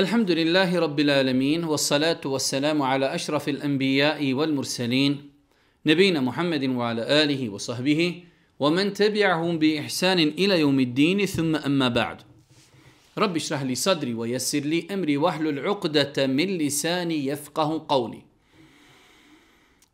الحمد لله رب العالمين والصلاة والسلام على أشرف الأنبياء والمرسلين نبينا محمد وعلى آله وصحبه ومن تبعهم بإحسان إلى يوم الدين ثم أما بعد رب اشرح لي صدري ويسر لي أمري وحل العقدة من لساني يفقه قولي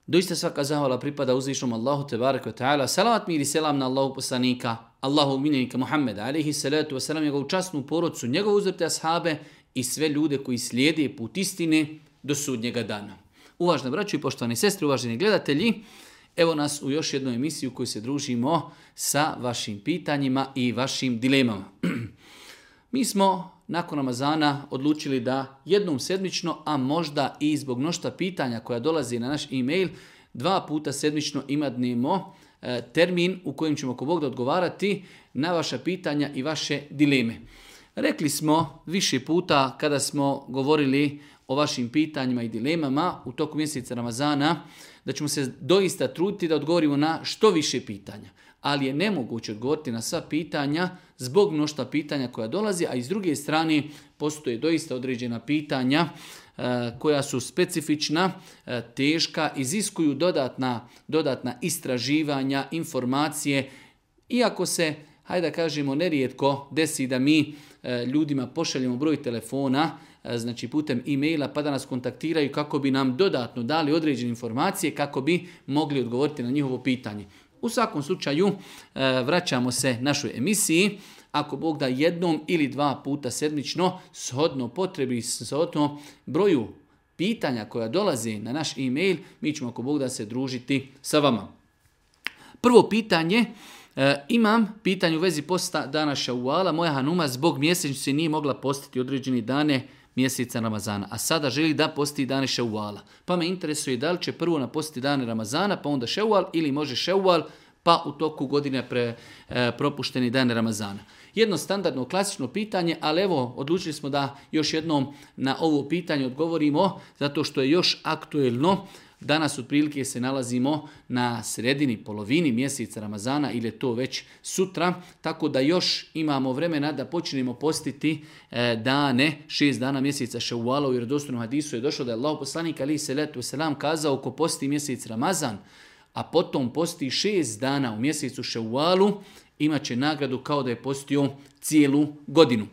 دوست سفق أزاه ولا بريبادا الله تبارك وتعالى سلامت ميري سلامنا الله بسانيكا Allahu minenika Muhammed, alaihi salatu wasalam, njegovu časnu porodcu, njegovu uzvrte ashabe i sve ljude koji slijede put istine do sudnjega dana. Uvažna braću i poštovani sestri, uvaženi gledatelji, evo nas u još jednu emisiju kojoj se družimo sa vašim pitanjima i vašim dilemama. Mi smo nakon Amazana odlučili da jednom sedmično, a možda i zbog mnošta pitanja koja dolazi na naš e-mail, dva puta sedmično imadnemo e, termin u kojem ćemo ako Bog da odgovarati na vaša pitanja i vaše dileme. Rekli smo više puta kada smo govorili o vašim pitanjima i dilemama u toku mjeseca Ramazana, da ćemo se doista truditi da odgovorimo na što više pitanja. Ali je nemoguće odgovoriti na sva pitanja zbog mnošta pitanja koja dolazi, a iz druge strane postoje doista određena pitanja e, koja su specifična, e, teška, iziskuju dodatna, dodatna istraživanja, informacije, iako se, hajde da kažemo, nerijetko desi da mi E, ljudima pošaljemo broj telefona, e, znači putem e-maila pa da nas kontaktiraju kako bi nam dodatno dali određene informacije kako bi mogli odgovoriti na njihovo pitanje. U svakom slučaju e, vraćamo se našoj emisiji ako Bog da jednom ili dva puta sedmično, shodno potrebi, shodno broju pitanja koja dolazi na naš e-mail, mi ćemo ako Bog da se družiti sa vama. Prvo pitanje E, imam pitanje u vezi posta dana šauala. Moja Hanuma zbog mjesečnice nije mogla postiti određeni dane mjeseca Ramazana, a sada želi da posti dane šeuala. Pa me interesuje da li će prvo na posti dane Ramazana, pa onda šeual ili može šaual, pa u toku godine pre, e, propušteni dane Ramazana. Jedno standardno klasično pitanje, ali evo odlučili smo da još jednom na ovo pitanje odgovorimo, zato što je još aktuelno. Danas otprilike se nalazimo na sredini, polovini mjeseca Ramazana ili je to već sutra, tako da još imamo vremena da počinemo postiti e, dane, šest dana mjeseca Ševuala u vjerodostojnom hadisu je došlo da je Allah poslanik ali se selam kazao ko posti mjesec Ramazan, a potom posti šest dana u mjesecu Ševualu, imat će nagradu kao da je postio cijelu godinu.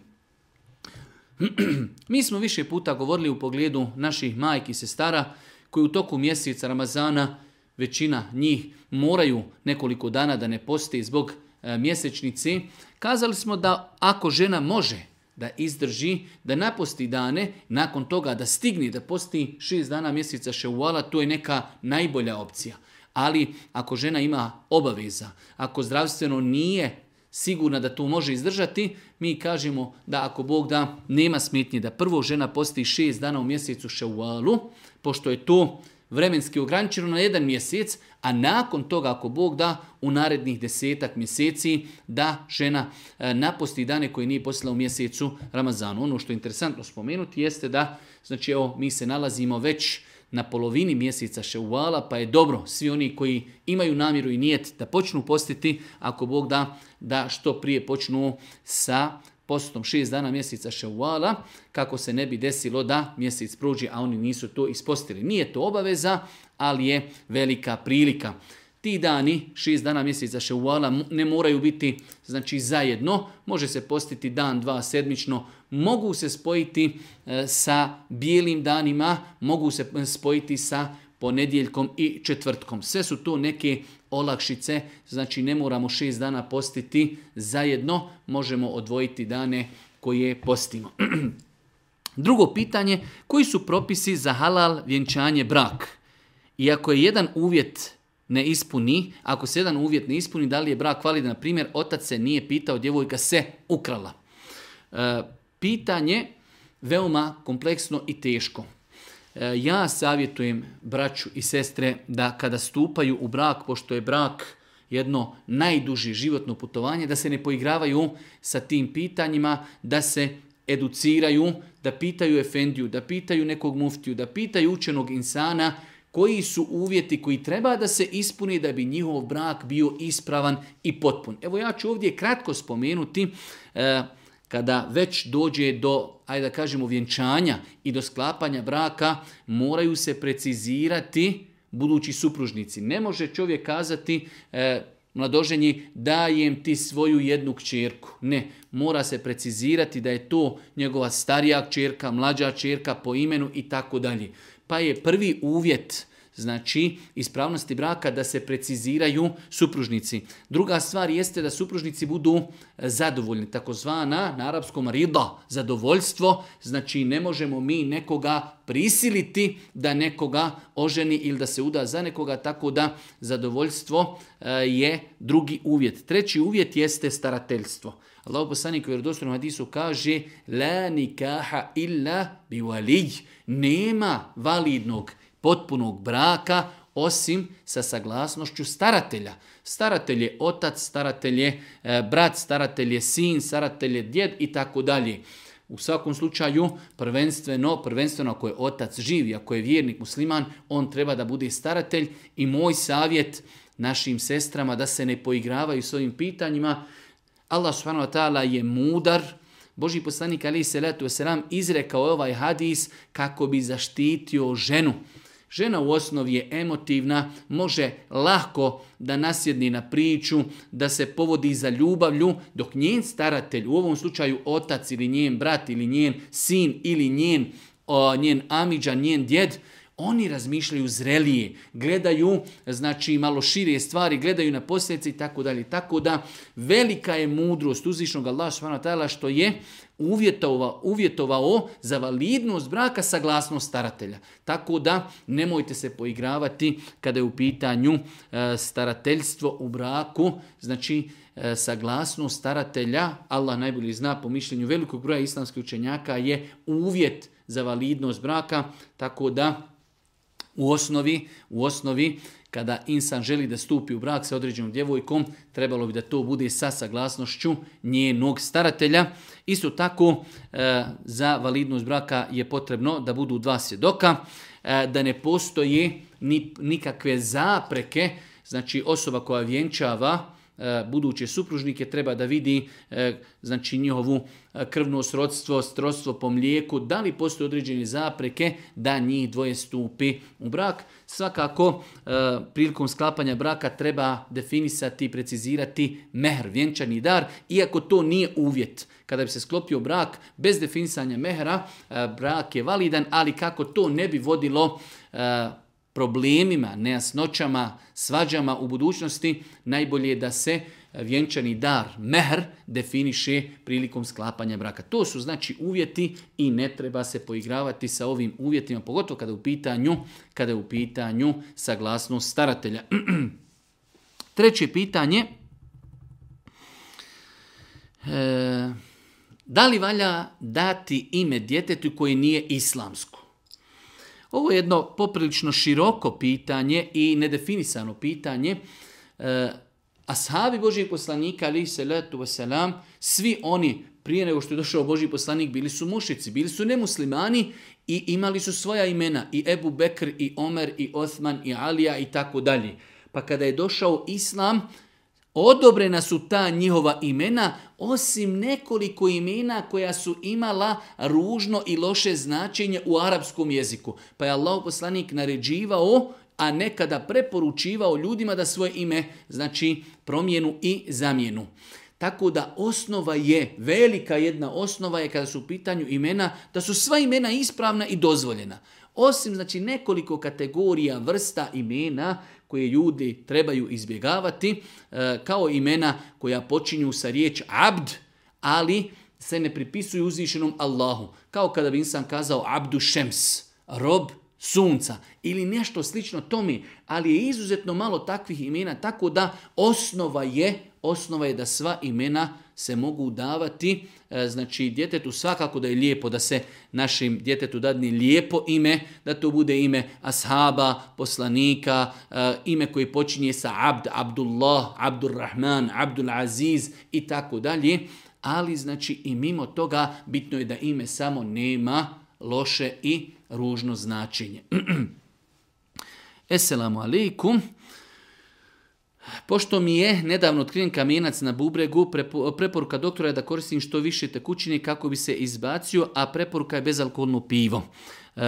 Mi smo više puta govorili u pogledu naših majki i sestara, koji u toku mjeseca Ramazana većina njih moraju nekoliko dana da ne poste zbog e, mjesečnici, kazali smo da ako žena može da izdrži, da naposti dane, nakon toga da stigne da posti šest dana mjeseca ševala, to je neka najbolja opcija. Ali ako žena ima obaveza, ako zdravstveno nije sigurna da to može izdržati, mi kažemo da ako Bog da nema smetnje da prvo žena posti šest dana u mjesecu ševalu, pošto je to vremenski ograničeno na jedan mjesec, a nakon toga ako Bog da u narednih desetak mjeseci da žena e, naposti dane koje nije postila u mjesecu Ramazanu. Ono što je interesantno spomenuti jeste da znači evo mi se nalazimo već na polovini mjeseca Ševala, pa je dobro svi oni koji imaju namjeru i nijet da počnu postiti, ako Bog da, da što prije počnu sa postom šest dana mjeseca ševala, kako se ne bi desilo da mjesec prođe, a oni nisu to ispostili. Nije to obaveza, ali je velika prilika. Ti dani, šest dana mjeseca ševala, ne moraju biti znači zajedno, može se postiti dan, dva, sedmično, mogu se spojiti e, sa bijelim danima, mogu se e, spojiti sa ponedjeljkom i četvrtkom. Sve su to neke olakšice, znači ne moramo šest dana postiti zajedno, možemo odvojiti dane koje postimo. Drugo pitanje, koji su propisi za halal vjenčanje brak? I ako je jedan uvjet ne ispuni, ako se jedan uvjet ne ispuni, da li je brak validan? Na primjer, otac se nije pitao, djevojka se ukrala. E, pitanje veoma kompleksno i teško. E, ja savjetujem braću i sestre da kada stupaju u brak, pošto je brak jedno najduži životno putovanje, da se ne poigravaju sa tim pitanjima, da se educiraju, da pitaju efendiju, da pitaju nekog muftiju, da pitaju učenog insana koji su uvjeti koji treba da se ispuni da bi njihov brak bio ispravan i potpun. Evo ja ću ovdje kratko spomenuti e, kada već dođe do, ajde da kažemo, vjenčanja i do sklapanja braka, moraju se precizirati budući supružnici. Ne može čovjek kazati e, mladoženji dajem ti svoju jednu kćerku. Ne, mora se precizirati da je to njegova starija kćerka, mlađa kćerka po imenu i tako dalje. Pa je prvi uvjet znači ispravnosti braka da se preciziraju supružnici. Druga stvar jeste da supružnici budu e, zadovoljni, takozvana na arapskom rida, zadovoljstvo, znači ne možemo mi nekoga prisiliti da nekoga oženi ili da se uda za nekoga, tako da zadovoljstvo e, je drugi uvjet. Treći uvjet jeste starateljstvo. Allah poslanik u vjerodostojnom hadisu kaže La nikaha illa bi Nema validnog potpunog braka, osim sa saglasnošću staratelja. Staratelj je otac, staratelj je e, brat, staratelj je sin, staratelj je djed i tako dalje. U svakom slučaju, prvenstveno, prvenstveno ako je otac živ, ako je vjernik musliman, on treba da bude staratelj i moj savjet našim sestrama da se ne poigravaju s ovim pitanjima. Allah subhanahu wa ta'ala je mudar, Boži poslanik ali se izrekao ovaj hadis kako bi zaštitio ženu. Žena u osnovi je emotivna, može lahko da nasjedni na priču, da se povodi za ljubavlju, dok njen staratelj, u ovom slučaju otac ili njen brat ili njen sin ili njen, o, njen njen djed, oni razmišljaju zrelije, gledaju znači malo šire stvari, gledaju na posljedice i tako dalje. Tako da velika je mudrost uzvišnog Allah što je uvjetova, uvjetovao za validnost braka saglasnost staratelja. Tako da nemojte se poigravati kada je u pitanju e, starateljstvo u braku, znači e, saglasnost staratelja, Allah najbolje zna po mišljenju velikog broja islamskih učenjaka je uvjet za validnost braka, tako da u osnovi, u osnovi kada insan želi da stupi u brak sa određenom djevojkom, trebalo bi da to bude sa saglasnošću njenog staratelja. Isto tako, e, za validnost braka je potrebno da budu dva svjedoka, e, da ne postoje nikakve zapreke, znači osoba koja vjenčava E, buduće supružnike treba da vidi e, znači njihovu e, krvno srodstvo, srodstvo po mlijeku, da li postoje određene zapreke da njih dvoje stupi u brak. Svakako prilikom sklapanja braka treba definisati i precizirati mehr, vjenčani dar, iako to nije uvjet. Kada bi se sklopio brak bez definisanja mehra, brak je validan, ali kako to ne bi vodilo problemima, nejasnoćama, svađama u budućnosti, najbolje je da se vjenčani dar, mehr, definiše prilikom sklapanja braka. To su znači uvjeti i ne treba se poigravati sa ovim uvjetima, pogotovo kada je u pitanju, kada je u pitanju saglasnost staratelja. Treće pitanje. E, da li valja dati ime djetetu koje nije islamsko? Ovo je jedno poprilično široko pitanje i nedefinisano pitanje. E, ashabi Božijeg poslanika, ali se letu vaselam, svi oni prije nego što je došao Božji poslanik bili su mušici, bili su nemuslimani i imali su svoja imena i Ebu Bekr i Omer i Osman i Alija i tako dalje. Pa kada je došao Islam, Odobrena su ta njihova imena, osim nekoliko imena koja su imala ružno i loše značenje u arapskom jeziku. Pa je Allah poslanik naređivao, a nekada preporučivao ljudima da svoje ime, znači promjenu i zamjenu. Tako da osnova je, velika jedna osnova je kada su u pitanju imena, da su sva imena ispravna i dozvoljena. Osim znači nekoliko kategorija vrsta imena koje ljudi trebaju izbjegavati, e, kao imena koja počinju sa riječ abd, ali se ne pripisuju uzvišenom Allahu. Kao kada bi insan kazao abdu šems, rob sunca ili nešto slično tome, ali je izuzetno malo takvih imena, tako da osnova je, osnova je da sva imena se mogu davati E, znači djetetu svakako da je lijepo da se našim djetetu dadni lijepo ime, da to bude ime ashaba, poslanika, e, ime koji počinje sa Abd, Abdullah, Abdurrahman, Abdul Aziz i tako dalje. Ali znači i mimo toga bitno je da ime samo nema loše i ružno značenje. Esselamu alaikum. Pošto mi je nedavno otkriven kamenac na bubregu, preporuka doktora je da koristim što više tekućine kako bi se izbacio, a preporuka je bezalkoholno pivo. E,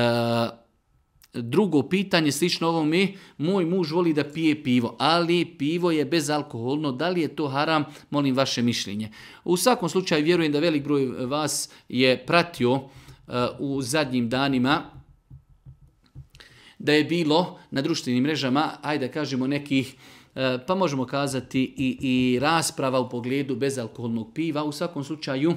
drugo pitanje, slično ovo mi, moj muž voli da pije pivo, ali pivo je bezalkoholno, da li je to haram, molim vaše mišljenje. U svakom slučaju vjerujem da velik broj vas je pratio e, u zadnjim danima da je bilo na društvenim mrežama, ajde da kažemo nekih E, pa možemo kazati i, i rasprava u pogledu bezalkoholnog piva. U svakom slučaju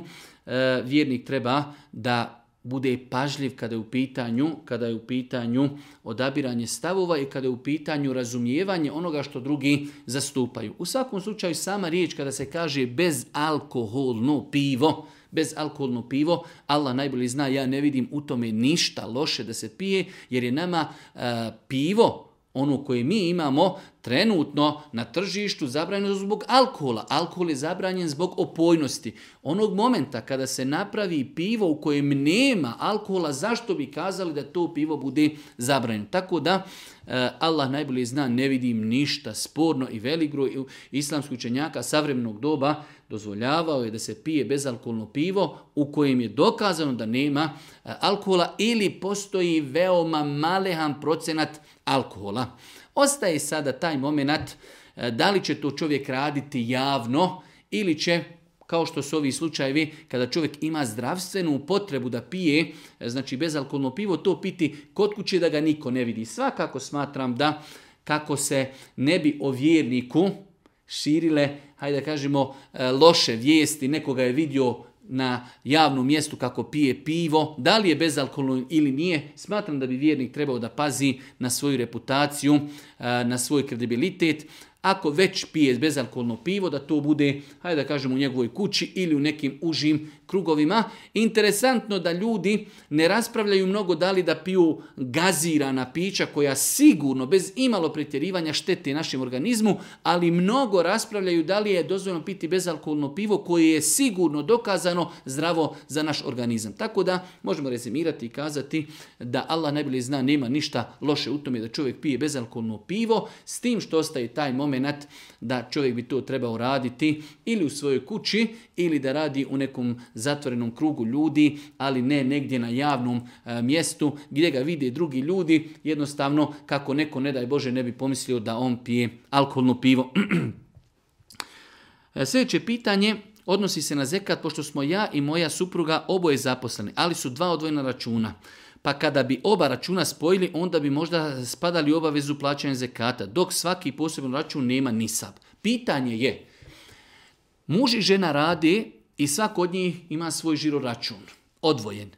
e, vjernik treba da bude pažljiv kada je u pitanju, kada je u pitanju odabiranje stavova i kada je u pitanju razumijevanje onoga što drugi zastupaju. U svakom slučaju sama riječ kada se kaže bezalkoholno pivo, bezalkoholno pivo, Allah najbolje zna, ja ne vidim u tome ništa loše da se pije, jer je nama e, pivo ono koje mi imamo, trenutno na tržištu zabranjeno zbog alkohola. Alkohol je zabranjen zbog opojnosti. Onog momenta kada se napravi pivo u kojem nema alkohola, zašto bi kazali da to pivo bude zabranjeno? Tako da e, Allah najbolje zna, ne vidim ništa sporno i veligro islamski učenjaka savremenog doba dozvoljavao je da se pije bezalkoholno pivo u kojem je dokazano da nema e, alkohola ili postoji veoma malehan procenat alkohola. Ostaje sada taj moment e, da li će to čovjek raditi javno ili će kao što su ovi slučajevi kada čovjek ima zdravstvenu potrebu da pije, e, znači bezalkoholno pivo, to piti kod kuće da ga niko ne vidi. Svakako smatram da kako se ne bi o vjerniku širile, hajde da kažemo, e, loše vijesti, nekoga je vidio na javnom mjestu kako pije pivo, da li je bezalkoholno ili nije, smatram da bi vjernik trebao da pazi na svoju reputaciju, eh, na svoj kredibilitet, ako već pije bezalkoholno pivo, da to bude, hajde da kažemo, u njegovoj kući ili u nekim užim krugovima. Interesantno da ljudi ne raspravljaju mnogo da li da piju gazirana pića koja sigurno, bez imalo pretjerivanja, štete našem organizmu, ali mnogo raspravljaju da li je dozvoljeno piti bezalkoholno pivo koje je sigurno dokazano zdravo za naš organizam. Tako da možemo rezimirati i kazati da Allah najbolje zna nema ništa loše u tome da čovjek pije bezalkoholno pivo, s tim što ostaje taj moment da čovjek bi to trebao raditi ili u svojoj kući ili da radi u nekom zatvorenom krugu ljudi, ali ne negdje na javnom e, mjestu gdje ga vide drugi ljudi, jednostavno kako neko ne daj Bože ne bi pomislio da on pije alkoholno pivo. E, sljedeće pitanje odnosi se na zekat, pošto smo ja i moja supruga oboje zaposleni, ali su dva odvojena računa pa kada bi oba računa spojili, onda bi možda spadali u obavezu plaćanja zekata, dok svaki posebno račun nema nisab. Pitanje je, muž i žena radi i svak od njih ima svoj žiro račun, odvojen.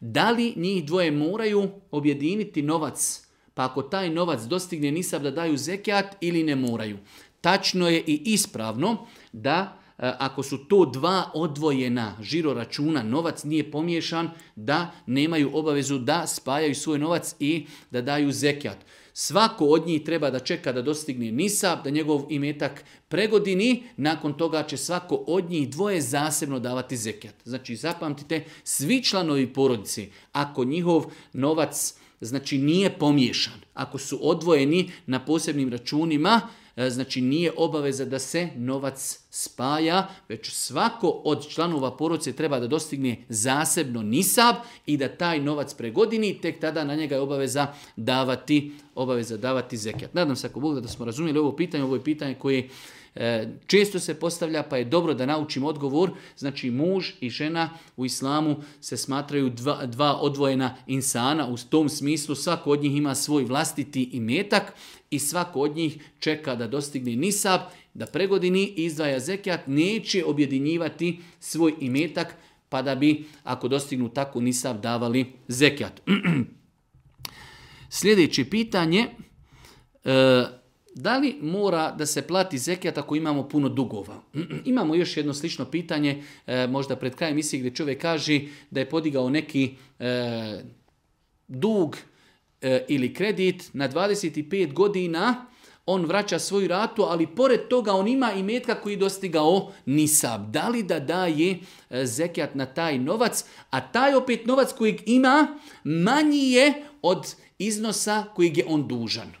Da li njih dvoje moraju objediniti novac, pa ako taj novac dostigne nisab da daju zekat ili ne moraju? Tačno je i ispravno da E, ako su to dva odvojena žiro računa, novac nije pomiješan, da nemaju obavezu da spajaju svoj novac i da daju zekijat. Svako od njih treba da čeka da dostigne nisab, da njegov imetak pregodini, nakon toga će svako od njih dvoje zasebno davati zekijat. Znači zapamtite, svi članovi porodice, ako njihov novac znači nije pomiješan, ako su odvojeni na posebnim računima, E, znači nije obaveza da se novac spaja, već svako od članova porodice treba da dostigne zasebno nisab i da taj novac pregodini, tek tada na njega je obaveza davati, obaveza davati zekat. Nadam se ako Bog da smo razumjeli ovo pitanje, ovo je pitanje koje e, često se postavlja, pa je dobro da naučim odgovor. Znači, muž i žena u islamu se smatraju dva, dva odvojena insana. U tom smislu svako od njih ima svoj vlastiti imetak i svako od njih čeka da dostigne nisab, da pregodini i izdvaja zekijat, neće objedinjivati svoj imetak pa da bi, ako dostignu tako nisab, davali zekijat. Sljedeće pitanje, e, da li mora da se plati zekijat ako imamo puno dugova? imamo još jedno slično pitanje, e, možda pred krajem misli gdje čovjek kaže da je podigao neki e, dug, E, ili kredit na 25 godina, on vraća svoju ratu, ali pored toga on ima i metka koji dostigao nisab. Da li da daje e, zekijat na taj novac, a taj opet novac kojeg ima manji je od iznosa kojeg je on dužan.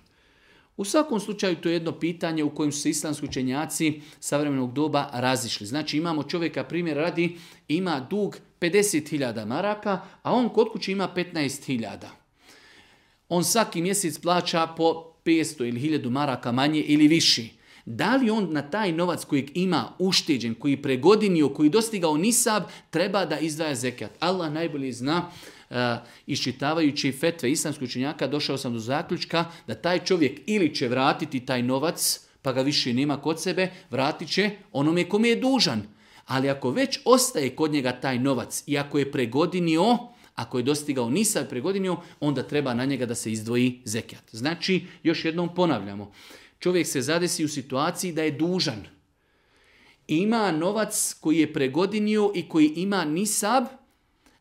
U svakom slučaju to je jedno pitanje u kojem su se islamski učenjaci savremenog doba razišli. Znači imamo čovjeka, primjer radi, ima dug 50.000 maraka, a on kod kuće ima 15.000 on svaki mjesec plaća po 500 ili 1000 maraka manje ili više. Da li on na taj novac kojeg ima ušteđen, koji pregodinio, koji dostigao nisab, treba da izdaje zekat? Allah najbolje zna, e, iščitavajući fetve islamskih učenjaka, došao sam do zaključka da taj čovjek ili će vratiti taj novac, pa ga više nema kod sebe, vratit će onome kome je dužan. Ali ako već ostaje kod njega taj novac i ako je pregodinio, ako je dostigao nisa i onda treba na njega da se izdvoji zekijat. Znači, još jednom ponavljamo, čovjek se zadesi u situaciji da je dužan. Ima novac koji je pregodinio i koji ima nisab,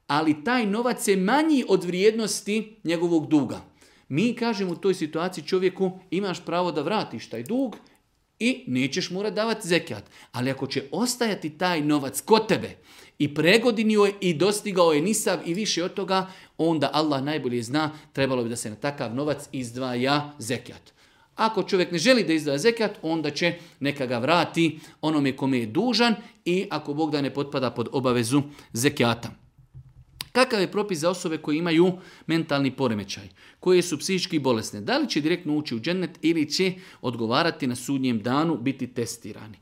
ali taj novac je manji od vrijednosti njegovog duga. Mi kažemo u toj situaciji čovjeku imaš pravo da vratiš taj dug, i nećeš morati davati zekat. Ali ako će ostajati taj novac kod tebe i pregodinio je i dostigao je nisav i više od toga, onda Allah najbolje zna, trebalo bi da se na takav novac izdvaja zekat. Ako čovjek ne želi da izdaje zekat, onda će neka ga vrati onome kome je dužan i ako Bog da ne potpada pod obavezu zekijata. Kakav je propis za osobe koje imaju mentalni poremećaj, koje su psihički bolesne? Da li će direktno ući u džennet ili će odgovarati na sudnjem danu, biti testirani?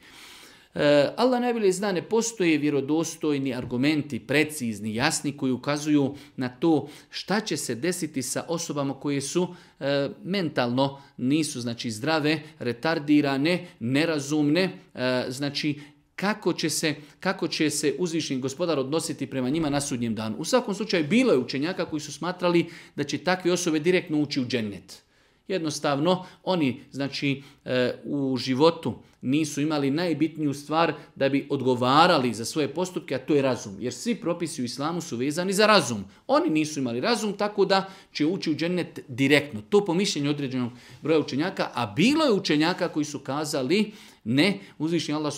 E, Allah najbolje zna, ne postoje vjerodostojni argumenti, precizni, jasni, koji ukazuju na to šta će se desiti sa osobama koje su e, mentalno nisu znači zdrave, retardirane, nerazumne, e, znači kako će se, kako će se uzvišen gospodar odnositi prema njima na sudnjem danu. U svakom slučaju bilo je učenjaka koji su smatrali da će takve osobe direktno ući u džennet. Jednostavno, oni znači e, u životu nisu imali najbitniju stvar da bi odgovarali za svoje postupke, a to je razum. Jer svi propisi u islamu su vezani za razum. Oni nisu imali razum, tako da će ući u džennet direktno. To po mišljenju određenog broja učenjaka, a bilo je učenjaka koji su kazali ne, uzvišnji Allah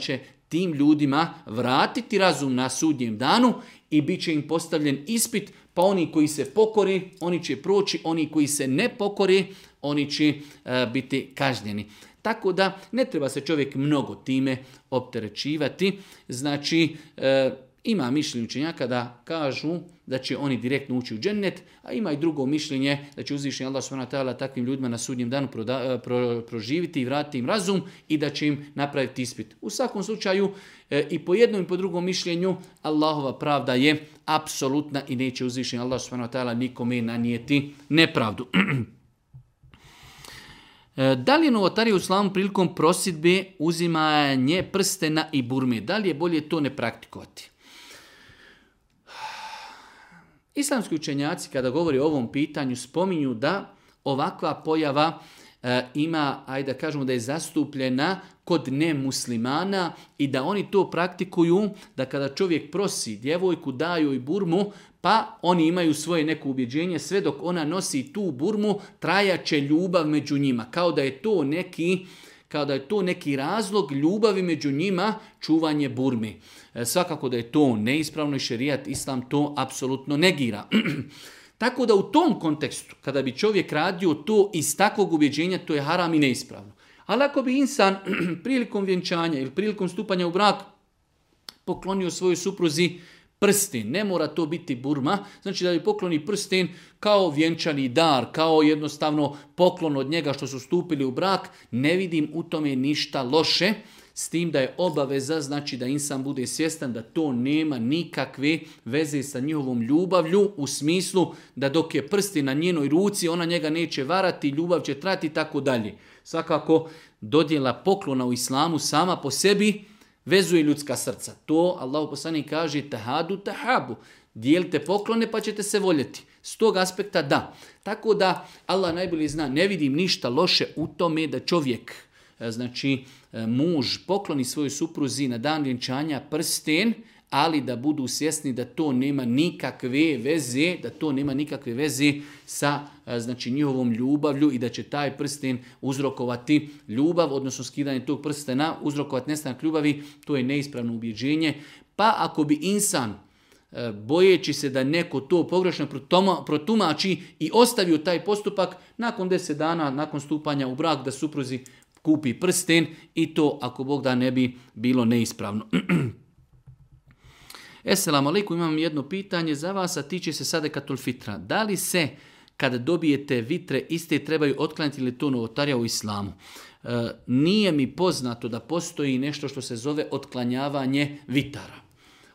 će tim ljudima vratiti razum na sudnjem danu i bit će im postavljen ispit, pa oni koji se pokori, oni će proći, oni koji se ne pokori, oni će e, biti kažnjeni. Tako da ne treba se čovjek mnogo time opterećivati. Znači, e, ima mišljenje učenjaka da kažu da će oni direktno ući u džennet, a ima i drugo mišljenje da će uzvišenje Allah s.w.t. takvim ljudima na sudnjem danu eh, proživiti i vratiti im razum i da će im napraviti ispit. U svakom slučaju eh, i po jednom i po drugom mišljenju Allahova pravda je apsolutna i neće uzvišenje Allah s.w.t. nikome nanijeti nepravdu. Eh, da li je novotarija u slavom prilikom prosidbe uzimanje prstena i burme? Da li je bolje to ne praktikovati? Islamski učenjaci kada govori o ovom pitanju spominju da ovakva pojava e, ima, ajde da kažemo da je zastupljena kod nemuslimana i da oni to praktikuju da kada čovjek prosi djevojku, daju i burmu, pa oni imaju svoje neko ubjeđenje, sve dok ona nosi tu burmu, će ljubav među njima. Kao da je to neki, kao da je to neki razlog ljubavi među njima, čuvanje burmi. E, svakako da je to neispravno i šerijat islam to apsolutno negira. Tako da u tom kontekstu, kada bi čovjek radio to iz takvog ubjeđenja, to je haram i neispravno. Ali ako bi insan prilikom vjenčanja ili prilikom stupanja u brak poklonio svojoj supruzi prsten, ne mora to biti burma, znači da bi pokloni prsten kao vjenčani dar, kao jednostavno poklon od njega što su stupili u brak, ne vidim u tome ništa loše. S tim da je obaveza, znači da insan bude svjestan da to nema nikakve veze sa njihovom ljubavlju u smislu da dok je prsti na njenoj ruci ona njega neće varati, ljubav će trati i tako dalje. Svakako dodjela poklona u islamu sama po sebi vezuje ljudska srca. To Allah poslani kaže tahadu tahabu. Dijelite poklone pa ćete se voljeti. S tog aspekta da. Tako da Allah najbolje zna, ne vidim ništa loše u tome da čovjek E, znači e, muž pokloni svojoj supruzi na dan vjenčanja prsten, ali da budu svjesni da to nema nikakve veze, da to nema nikakve veze sa e, znači njihovom ljubavlju i da će taj prsten uzrokovati ljubav, odnosno skidanje tog prstena, uzrokovati nestanak ljubavi, to je neispravno ubjeđenje. Pa ako bi insan bojeći se da neko to pogrešno protumači i ostavio taj postupak nakon deset dana, nakon stupanja u brak, da supruzi kupi prsten i to ako Bog da ne bi bilo neispravno. Esselamu alaikum, imam jedno pitanje za vas, a tiče se sada fitra. Da li se kad dobijete vitre iste trebaju otklanjati ili to novotarija u islamu? E, nije mi poznato da postoji nešto što se zove otklanjavanje vitara.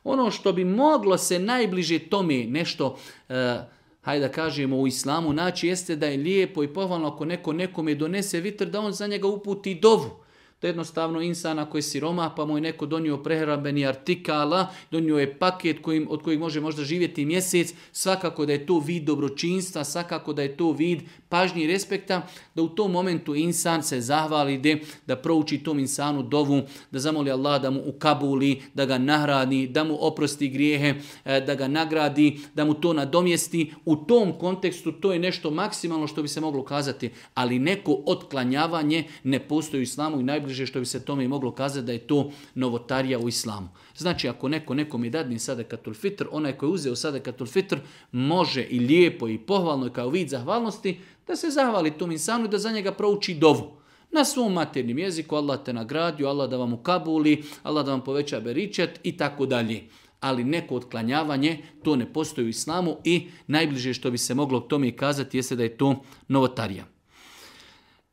Ono što bi moglo se najbliže tome nešto e, hajde da kažemo u islamu naći jeste da je lijepo i povalno ako neko nekome donese vitr da on za njega uputi dovu. To jednostavno insana koji je siroma, pa mu je neko donio prehrambeni artikala, donio je paket kojim, od kojeg može možda živjeti mjesec, svakako da je to vid dobročinstva, svakako da je to vid pažnji i respekta, da u tom momentu insan se zahvali de, da prouči tom insanu dovu, da zamoli Allah da mu ukabuli, da ga nahradi, da mu oprosti grijehe, e, da ga nagradi, da mu to nadomjesti. U tom kontekstu to je nešto maksimalno što bi se moglo kazati, ali neko otklanjavanje ne postoji u islamu i najbolje što bi se tome moglo kazati da je to novotarija u islamu. Znači, ako neko nekom je dadni sada katul fitr, onaj koji je uzeo sada katul fitr, može i lijepo i pohvalno i kao vid zahvalnosti da se zahvali tom insanu i da za njega prouči dovu na svom maternim jeziku, Allah te nagradio, Allah da vam ukabuli, Allah da vam poveća beričet i tako dalje. Ali neko otklanjavanje, to ne postoji u islamu i najbliže što bi se moglo tome i kazati jeste da je to novotarija.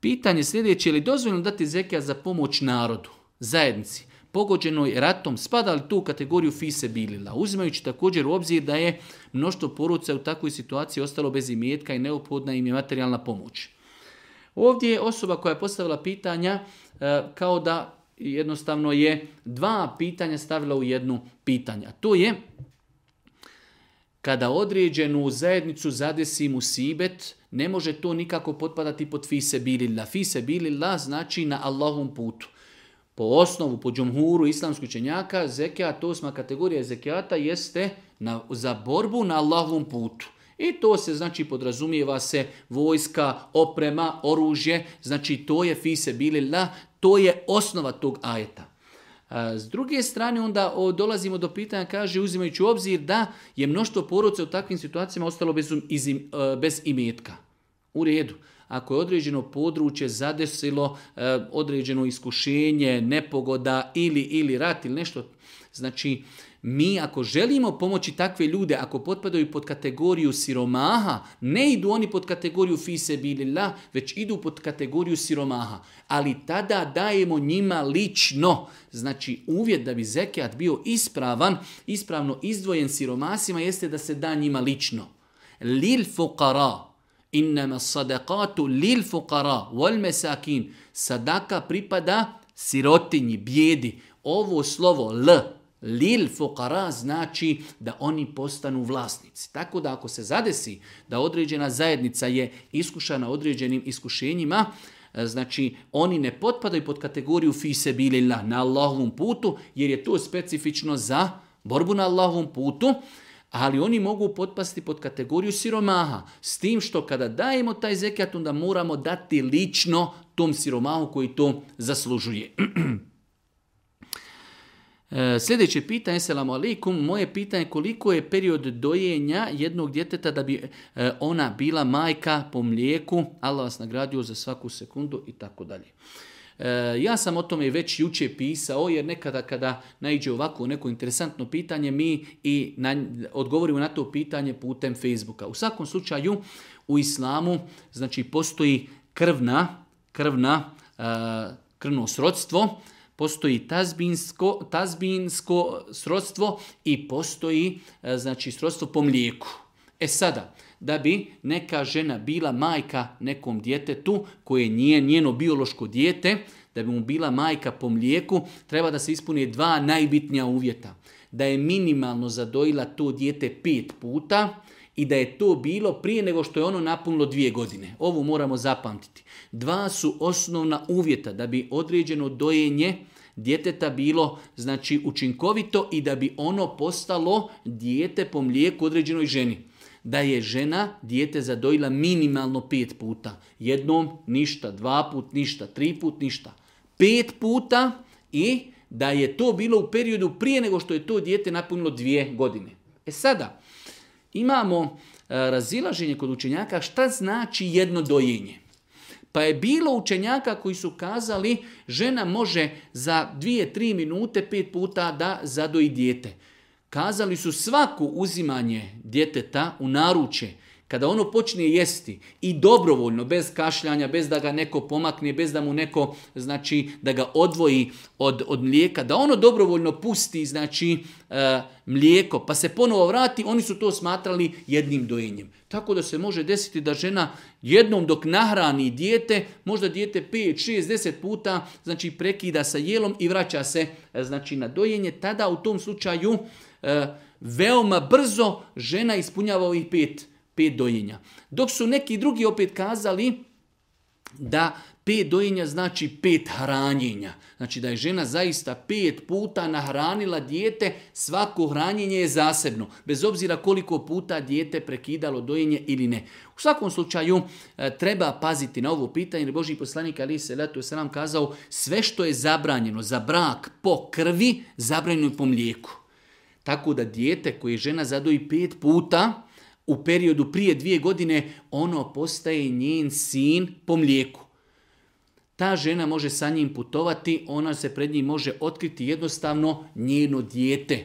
Pitanje sljedeće, je li dozvoljeno dati zekija za pomoć narodu, zajednici, pogođenoj ratom, spada li tu u kategoriju fise bilila, uzimajući također u obzir da je mnoštvo poruca u takvoj situaciji ostalo bez imetka i neophodna im je materijalna pomoć. Ovdje je osoba koja je postavila pitanja e, kao da jednostavno je dva pitanja stavila u jednu pitanja. to je kada određenu zajednicu zadesi Sibet, ne može to nikako potpadati pod fise bilillah. Fise bilillah znači na Allahom putu. Po osnovu, po džumhuru islamskih čenjaka, zekijat, osma kategorija zekijata jeste na, za borbu na Allahom putu. I to se znači podrazumijeva se vojska, oprema, oružje, znači to je fise bilillah, to je osnova tog ajeta. S druge strane onda dolazimo do pitanja, kaže uzimajući u obzir da je mnoštvo porodca u takvim situacijama ostalo bez, um, e, bez imetka. U redu. Ako je određeno područje zadesilo e, određeno iskušenje, nepogoda ili, ili rat ili nešto, znači mi ako želimo pomoći takve ljude, ako potpadaju pod kategoriju siromaha, ne idu oni pod kategoriju fise bilila, već idu pod kategoriju siromaha. Ali tada dajemo njima lično. Znači uvjet da bi zekijat bio ispravan, ispravno izdvojen siromasima, jeste da se da njima lično. Lil fuqara, innama sadakatu lil fuqara, wal mesakin, sadaka pripada sirotinji, bjedi. Ovo slovo L Lil fukara znači da oni postanu vlasnici. Tako da ako se zadesi da određena zajednica je iskušana određenim iskušenjima, e, znači oni ne potpadaju pod kategoriju fise na Allahovom putu, jer je to specifično za borbu na Allahovom putu, ali oni mogu potpasti pod kategoriju siromaha, s tim što kada dajemo taj zekat, onda moramo dati lično tom siromahu koji to zaslužuje. E, sljedeće pitanje, selamu alaikum, moje pitanje koliko je period dojenja jednog djeteta da bi e, ona bila majka po mlijeku, Allah vas nagradio za svaku sekundu i tako dalje. E, ja sam o tome već jučer pisao, jer nekada kada naiđe ovako neko interesantno pitanje, mi i odgovorimo na to pitanje putem Facebooka. U svakom slučaju, u islamu znači postoji krvna, krvna, krvno srodstvo, Postoji tazbinsko, tazbinsko srodstvo i postoji e, znači, srodstvo po mlijeku. E sada, da bi neka žena bila majka nekom djetetu koje nije njeno biološko dijete, da bi mu bila majka po mlijeku, treba da se ispune dva najbitnija uvjeta. Da je minimalno zadojila to dijete pet puta, i da je to bilo prije nego što je ono napunilo dvije godine. Ovo moramo zapamtiti. Dva su osnovna uvjeta da bi određeno dojenje djeteta bilo znači učinkovito i da bi ono postalo dijete po mlijeku određenoj ženi. Da je žena dijete zadojila minimalno pet puta. Jednom ništa, dva put ništa, tri put ništa. Pet puta i da je to bilo u periodu prije nego što je to dijete napunilo dvije godine. E sada, imamo e, razilaženje kod učenjaka šta znači jedno dojenje. Pa je bilo učenjaka koji su kazali žena može za dvije, tri minute, pet puta da zadoji dijete. Kazali su svako uzimanje djeteta u naruče kada ono počne jesti i dobrovoljno, bez kašljanja, bez da ga neko pomakne, bez da mu neko, znači, da ga odvoji od, od mlijeka, da ono dobrovoljno pusti, znači, e, mlijeko, pa se ponovo vrati, oni su to smatrali jednim dojenjem. Tako da se može desiti da žena jednom dok nahrani dijete, možda dijete 5, 6, 10 puta, znači, prekida sa jelom i vraća se, e, znači, na dojenje. Tada u tom slučaju e, veoma brzo žena ispunjava ovih pet pet dojenja. Dok su neki drugi opet kazali da pet dojenja znači pet hranjenja. Znači da je žena zaista pet puta nahranila dijete, svako hranjenje je zasebno, bez obzira koliko puta dijete prekidalo dojenje ili ne. U svakom slučaju e, treba paziti na ovo pitanje, jer Boži poslanik Ali se letu se nam kazao sve što je zabranjeno za brak po krvi, zabranjeno je po mlijeku. Tako da dijete koje žena zadoji pet puta, u periodu prije dvije godine, ono postaje njen sin po mlijeku. Ta žena može sa njim putovati, ona se pred njim može otkriti jednostavno njeno dijete.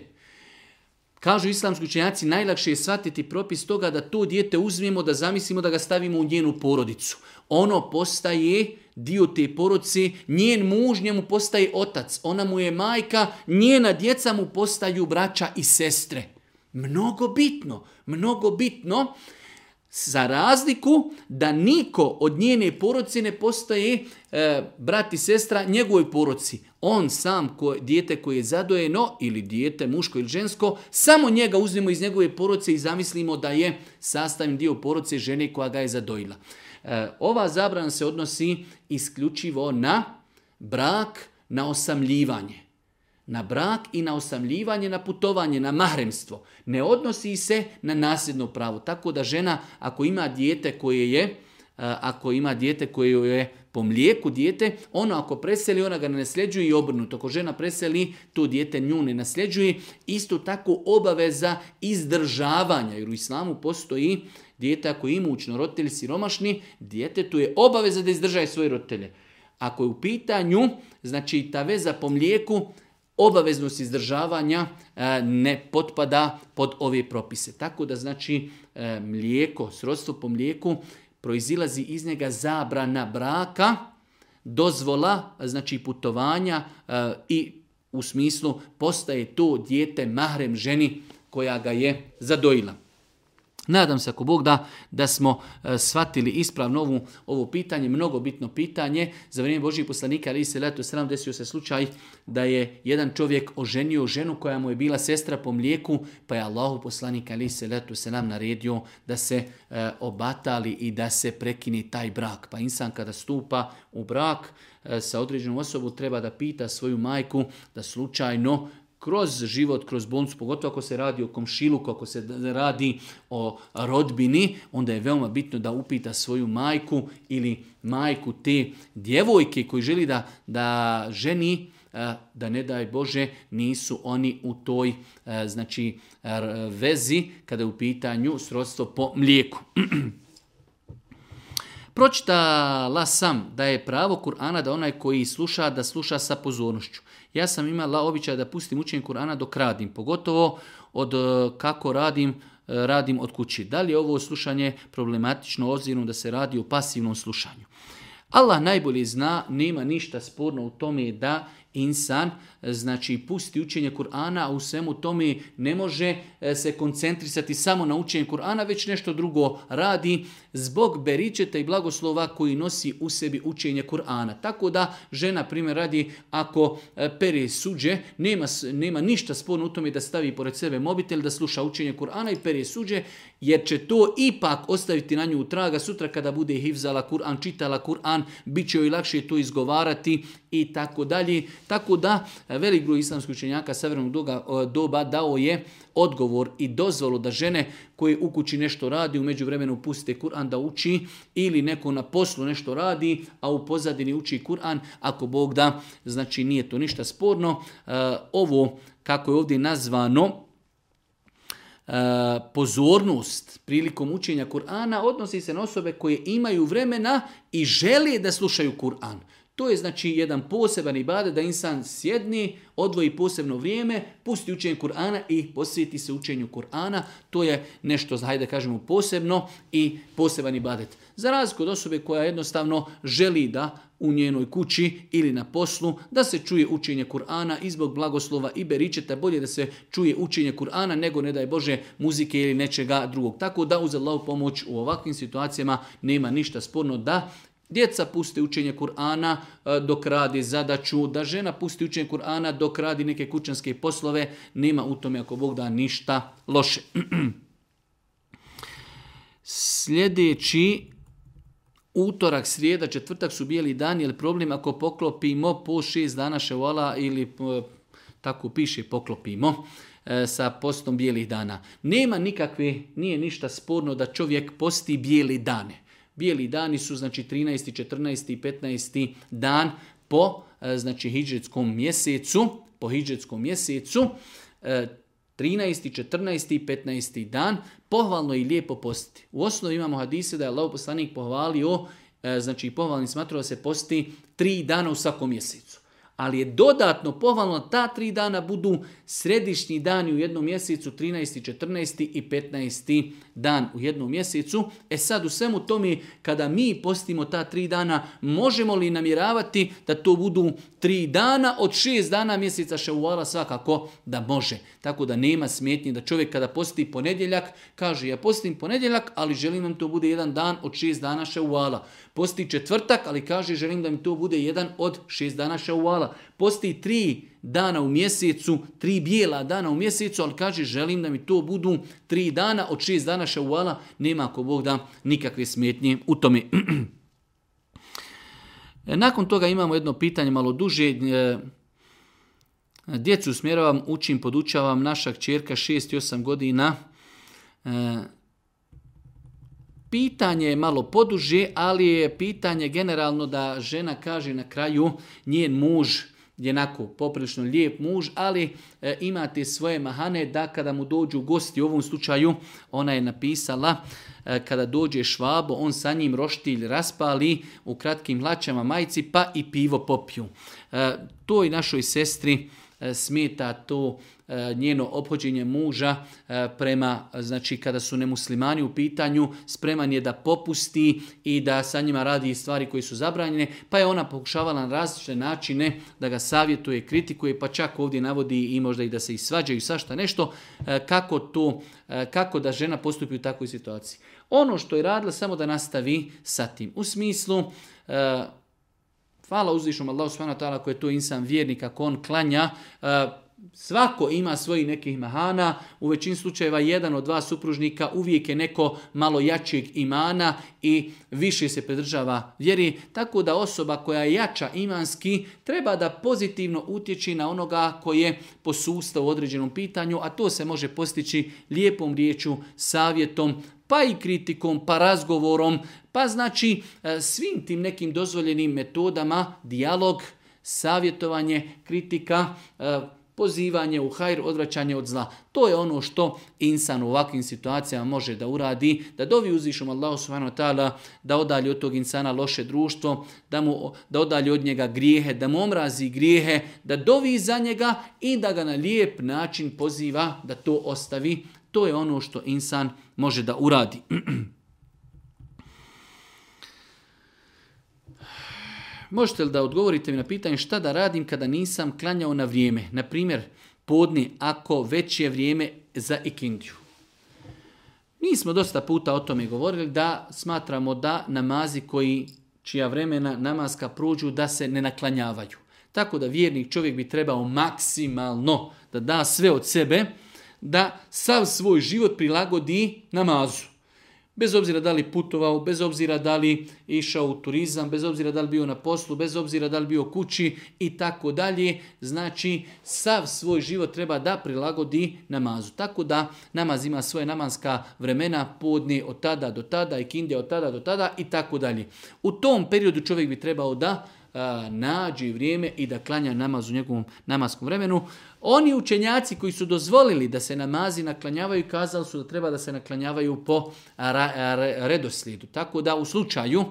Kažu islamski učenjaci, najlakše je shvatiti propis toga da to dijete uzmemo, da zamislimo da ga stavimo u njenu porodicu. Ono postaje dio te porodice, njen muž njemu postaje otac, ona mu je majka, njena djeca mu postaju braća i sestre. Mnogo bitno, mnogo bitno za razliku da niko od njene poroci ne postaje e, brat i sestra njegovoj poroci. On sam, ko, dijete koje je zadojeno, ili dijete muško ili žensko, samo njega uzmemo iz njegove poroci i zamislimo da je sastavni dio poroci žene koja ga je zadojila. E, ova zabrana se odnosi isključivo na brak, na osamljivanje na brak i na osamljivanje, na putovanje, na mahremstvo. Ne odnosi se na nasljedno pravo. Tako da žena ako ima dijete koje je, ako ima dijete koje je po mlijeku dijete, ono ako preseli, ona ga ne nasljeđuje i obrnuto. Ako žena preseli, to dijete nju ne nasljeđuje. Isto tako obaveza izdržavanja, jer u islamu postoji dijete ako je imućno, roditelj siromašni, dijete tu je obaveza da izdržaje svoje roditelje. Ako je u pitanju, znači ta veza po mlijeku, obaveznost izdržavanja e, ne potpada pod ove propise. Tako da znači e, mlijeko, srodstvo po mlijeku, proizilazi iz njega zabrana braka, dozvola, znači putovanja e, i u smislu postaje to dijete mahrem ženi koja ga je zadojila. Nadam se ako Bog da, da smo e, shvatili ispravno ovo pitanje, mnogo bitno pitanje. Za vrijeme Božih poslanika, ali se letu sram, desio se slučaj da je jedan čovjek oženio ženu koja mu je bila sestra po mlijeku, pa je Allahu poslanika ali se letu se nam naredio da se e, obatali i da se prekini taj brak. Pa insan kada stupa u brak, e, sa određenom osobu treba da pita svoju majku da slučajno kroz život, kroz bolnicu, pogotovo ako se radi o komšilu, ako se radi o rodbini, onda je veoma bitno da upita svoju majku ili majku te djevojke koji želi da, da ženi, e, da ne daj Bože nisu oni u toj e, znači vezi kada je u pitanju srodstvo po mlijeku. Pročitala sam da je pravo Kur'ana da onaj koji sluša, da sluša sa pozornošću. Ja sam imala običaj da pustim učenje Kur'ana dok radim, pogotovo od e, kako radim e, radim od kući. Da li je ovo slušanje problematično obzirom da se radi o pasivnom slušanju? Allah najbolje zna, nema ništa sporno u tome da insan, znači pusti učenje Kur'ana, a u svemu tome ne može e, se koncentrisati samo na učenje Kur'ana, već nešto drugo radi zbog beričeta i blagoslova koji nosi u sebi učenje Kur'ana. Tako da žena, primjer, radi ako e, pere suđe, nema, nema ništa sporno u tome da stavi pored sebe mobitel, da sluša učenje Kur'ana i pere suđe jer će to ipak ostaviti na nju traga sutra kada bude hivzala Kur'an, čitala Kur'an, bit će joj lakše to izgovarati i tako dalje. Tako da velik broj islamskih učenjaka doga e, doba dao je odgovor i dozvolu da žene koje u kući nešto radi, u međuvremenu pustite Kur'an da uči ili neko na poslu nešto radi, a u pozadini uči Kur'an, ako Bog da, znači nije to ništa sporno. E, ovo kako je ovdje nazvano, Eh, pozornost prilikom učenja Kur'ana odnosi se na osobe koje imaju vremena i žele da slušaju Kur'an. To je znači jedan poseban badet da insan sjedni, odvoji posebno vrijeme, pusti učenje Kur'ana i posvijeti se učenju Kur'ana. To je nešto, hajde da kažemo, posebno i poseban ibadet. Za razliku od osobe koja jednostavno želi da u njenoj kući ili na poslu, da se čuje učenje Kur'ana i zbog blagoslova i beričeta bolje da se čuje učenje Kur'ana nego ne daj Bože muzike ili nečega drugog. Tako da uz pomoć u ovakvim situacijama nema ništa sporno da Djeca puste učenje Kur'ana e, dok radi zadaću, da žena pusti učenje Kur'ana dok radi neke kućanske poslove, nema u tome ako Bog da ništa loše. Sljedeći utorak, srijeda, četvrtak su bijeli dan, jer problem ako poklopimo po šest dana ševala ili e, tako piše poklopimo e, sa postom bijelih dana. Nema nikakve, nije ništa sporno da čovjek posti bijeli dane. Bijeli dani su znači 13., 14. i 15. dan po e, znači hidžetskom mjesecu, po hidžetskom mjesecu. 13., 14., 15. dan, pohvalno i lijepo posti. U osnovi imamo hadise da je Allah poslanik pohvalio, e, znači pohvalni smatrao da se posti tri dana u svakom mjesecu ali je dodatno pohvalno ta tri dana budu središnji dani u jednom mjesecu, 13. 14. i 15. dan u jednom mjesecu. E sad u svemu tome kada mi postimo ta tri dana, možemo li namjeravati da to budu tri dana od šest dana mjeseca ševala svakako da može. Tako da nema smetnje da čovjek kada posti ponedjeljak, kaže ja postim ponedjeljak, ali želim nam to bude jedan dan od šest dana ševala. Posti četvrtak, ali kaže želim da mi to bude jedan od šest dana šauvala. Posti tri dana u mjesecu, tri bijela dana u mjesecu, ali kaže želim da mi to budu tri dana od šest dana šauvala. Nema ako Bog da nikakve smetnje u tome. Nakon toga imamo jedno pitanje malo duže. E, djecu smjeravam, učim, podučavam. Naša čerka, šest i 8 godina e, Pitanje je malo poduže, ali je pitanje generalno da žena kaže na kraju njen muž je nako poprilično lijep muž, ali e, imate svoje mahane da kada mu dođu gosti, u ovom slučaju ona je napisala e, kada dođe švabo, on sa njim roštilj raspali u kratkim hlačama majci pa i pivo popiju. E, i našoj sestri e, smeta to E, njeno ophođenje muža e, prema, znači kada su nemuslimani u pitanju, spreman je da popusti i da sa njima radi stvari koje su zabranjene, pa je ona pokušavala na različite načine da ga savjetuje, kritikuje, pa čak ovdje navodi i možda i da se i svađaju svašta nešto, e, kako to, kako da žena postupi u takvoj situaciji. Ono što je radila samo da nastavi sa tim. U smislu, hvala uzvišom Allah koji je to insan vjernik, ako on klanja, Svako ima svojih nekih mahana, u većini slučajeva jedan od dva supružnika uvijek je neko malo jačeg imana i više se pridržava vjeri, tako da osoba koja je jača imanski treba da pozitivno utječi na onoga koji je posustao u određenom pitanju, a to se može postići lijepom riječu, savjetom, pa i kritikom, pa razgovorom, pa znači e, svim tim nekim dozvoljenim metodama, dijalog, savjetovanje, kritika, e, pozivanje u hajr, odvraćanje od zla. To je ono što insan u ovakvim situacijama može da uradi, da dovi uzvišom Allahu subhanahu wa ta'ala, da odalje od tog insana loše društvo, da, mu, da odalje od njega grijehe, da mu omrazi grijehe, da dovi za njega i da ga na lijep način poziva da to ostavi. To je ono što insan može da uradi. Možete li da odgovorite mi na pitanje šta da radim kada nisam klanjao na vrijeme? Na primjer, podni ako već je vrijeme za ikindiju. Mi smo dosta puta o tome govorili da smatramo da namazi koji čija vremena namaska prođu da se ne naklanjavaju. Tako da vjernik čovjek bi trebao maksimalno da da sve od sebe, da sav svoj život prilagodi namazu. Bez obzira da li putovao, bez obzira da li išao u turizam, bez obzira da li bio na poslu, bez obzira da li bio kući i tako dalje. Znači, sav svoj život treba da prilagodi namazu. Tako da namaz ima svoje namanska vremena, podne od tada do tada, i od tada do tada i tako dalje. U tom periodu čovjek bi trebao da nađe vrijeme i da klanja namaz u njegovom namaskom vremenu. Oni učenjaci koji su dozvolili da se namazi naklanjavaju, kazali su da treba da se naklanjavaju po redoslijedu. Tako da u slučaju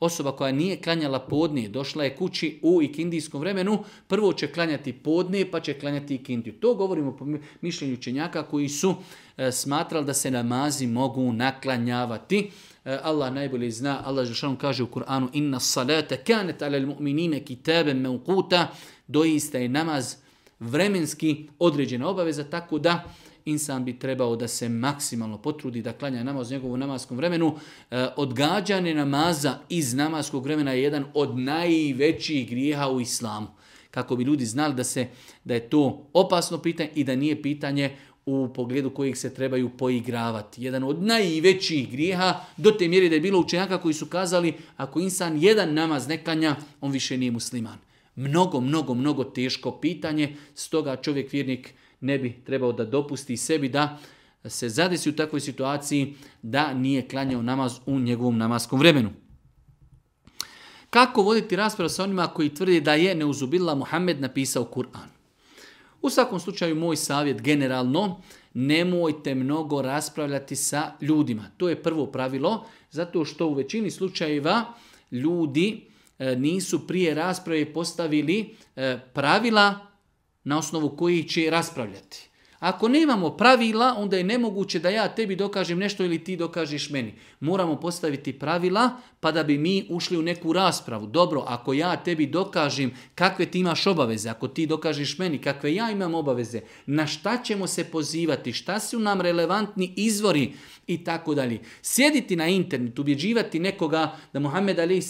osoba koja nije klanjala podnije, došla je kući u ikindijskom vremenu, prvo će klanjati podne pa će klanjati ikindiju. To govorimo po mišljenju učenjaka koji su e, smatrali da se namazi mogu naklanjavati. E, Allah najbolje zna, Allah Žešanom kaže u Kur'anu inna salata kanet ala mu'minine kitaben meukuta, doista je namaz vremenski određena obaveza, tako da insan bi trebao da se maksimalno potrudi da klanja namaz u njegovom namaskom vremenu. E, odgađanje namaza iz namaskog vremena je jedan od najvećih grijeha u islamu. Kako bi ljudi znali da, se, da je to opasno pitanje i da nije pitanje u pogledu kojih se trebaju poigravati. Jedan od najvećih grijeha, do te mjeri da je bilo učenjaka koji su kazali, ako insan jedan namaz nekanja, on više nije musliman. Mnogo, mnogo, mnogo teško pitanje, stoga čovjek vjernik ne bi trebao da dopusti sebi da se zadesi u takvoj situaciji da nije klanjao namaz u njegovom namaskom vremenu. Kako voditi raspravu sa onima koji tvrde da je neuzubila Muhammed napisao Kur'an? U svakom slučaju moj savjet generalno, nemojte mnogo raspravljati sa ljudima. To je prvo pravilo, zato što u većini slučajeva ljudi e, nisu prije rasprave postavili e, pravila na osnovu koji će raspravljati. Ako nemamo pravila, onda je nemoguće da ja tebi dokažem nešto ili ti dokažeš meni. Moramo postaviti pravila pa da bi mi ušli u neku raspravu. Dobro, ako ja tebi dokažem kakve ti imaš obaveze, ako ti dokažeš meni kakve ja imam obaveze, na šta ćemo se pozivati, šta su nam relevantni izvori i tako dalje. Sjediti na internetu, ubjeđivati nekoga da Muhammed Ali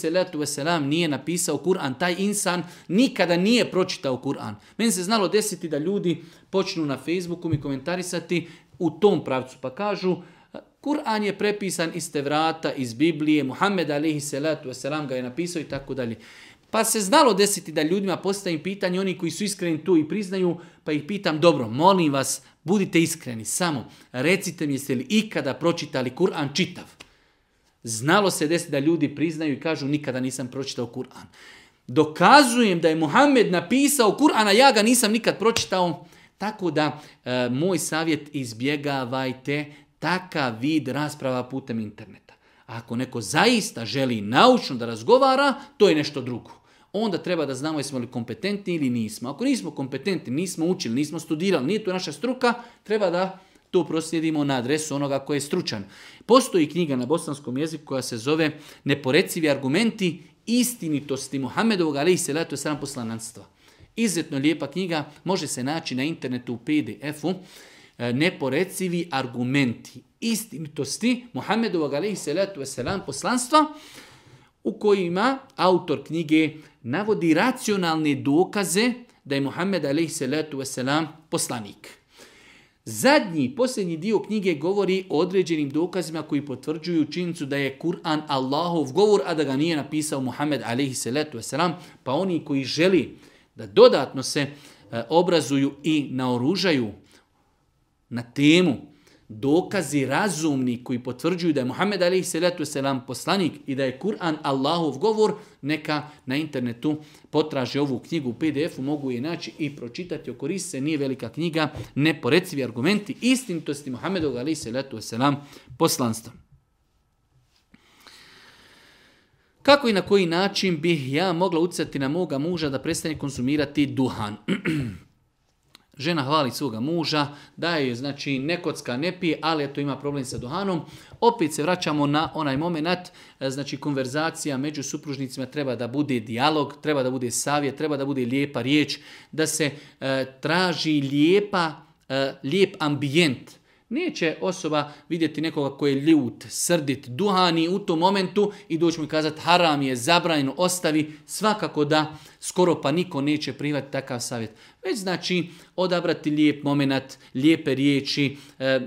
nije napisao Kur'an, taj insan nikada nije pročitao Kur'an. Meni se znalo desiti da ljudi počnu na Facebooku mi komentarisati u tom pravcu, pa kažu Kur'an je prepisan iz Tevrata, iz Biblije, Muhammed alihi salatu wasalam ga je napisao i tako dalje. Pa se znalo desiti da ljudima postavim pitanje, oni koji su iskreni tu i priznaju, pa ih pitam, dobro, molim vas, budite iskreni, samo recite mi jeste li ikada pročitali Kur'an čitav. Znalo se desiti da ljudi priznaju i kažu nikada nisam pročitao Kur'an. Dokazujem da je Muhammed napisao Kur'an, a ja ga nisam nikad pročitao. Tako da e, moj savjet izbjegavajte takav vid rasprava putem interneta. A ako neko zaista želi naučno da razgovara, to je nešto drugo. Onda treba da znamo jesmo li kompetentni ili nismo. Ako nismo kompetentni, nismo učili, nismo studirali, nije to naša struka, treba da to proslijedimo na adresu onoga koji je stručan. Postoji knjiga na bosanskom jeziku koja se zove Neporecivi argumenti istinitosti Muhammedovog ali i seletu sram poslananstva. Izuzetno lijepa knjiga, može se naći na internetu u PDF-u. E, neporecivi argumenti istinitosti Muhammedovog alaihi salatu wasalam poslanstva u kojima autor knjige navodi racionalne dokaze da je Muhammed alaihi salatu wasalam poslanik. Zadnji, posljednji dio knjige govori o određenim dokazima koji potvrđuju činjenicu da je Kur'an Allahov govor, a da ga nije napisao Muhammed alaihi salatu wasalam, pa oni koji želi da dodatno se e, obrazuju i naoružaju na temu dokazi razumni koji potvrđuju da je Muhammed alaihi salatu selam poslanik i da je Kur'an Allahov govor, neka na internetu potraže ovu knjigu u PDF-u, mogu je naći i pročitati, o se, nije velika knjiga, neporecivi argumenti istinitosti Muhammeda alaihi salatu selam poslanstva. Kako i na koji način bih ja mogla utjecati na moga muža da prestane konzumirati duhan? Žena hvali svoga muža, daje je, znači, ne ne pije, ali to ima problem sa duhanom. Opet se vraćamo na onaj moment, e, znači konverzacija među supružnicima treba da bude dijalog, treba da bude savjet, treba da bude lijepa riječ, da se e, traži lijepa, e, lijep ambijent. Neće osoba vidjeti nekoga koji je ljut, srdit, duhani u tom momentu i doći mu kazati haram je zabranjeno, ostavi svakako da skoro pa niko neće privati takav savjet. Već znači odabrati lijep moment, lijepe riječi, e,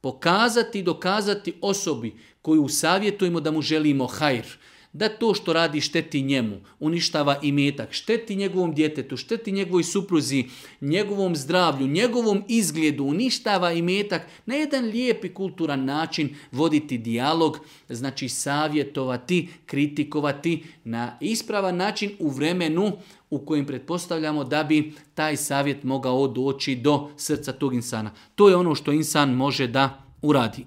pokazati i dokazati osobi koju savjetujemo da mu želimo hajr, da to što radi šteti njemu, uništava i metak, šteti njegovom djetetu, šteti njegovoj supruzi, njegovom zdravlju, njegovom izgledu, uništava i metak, na jedan lijep i kulturan način voditi dijalog, znači savjetovati, kritikovati na ispravan način u vremenu u kojem pretpostavljamo da bi taj savjet mogao doći do srca tog insana. To je ono što insan može da uradi.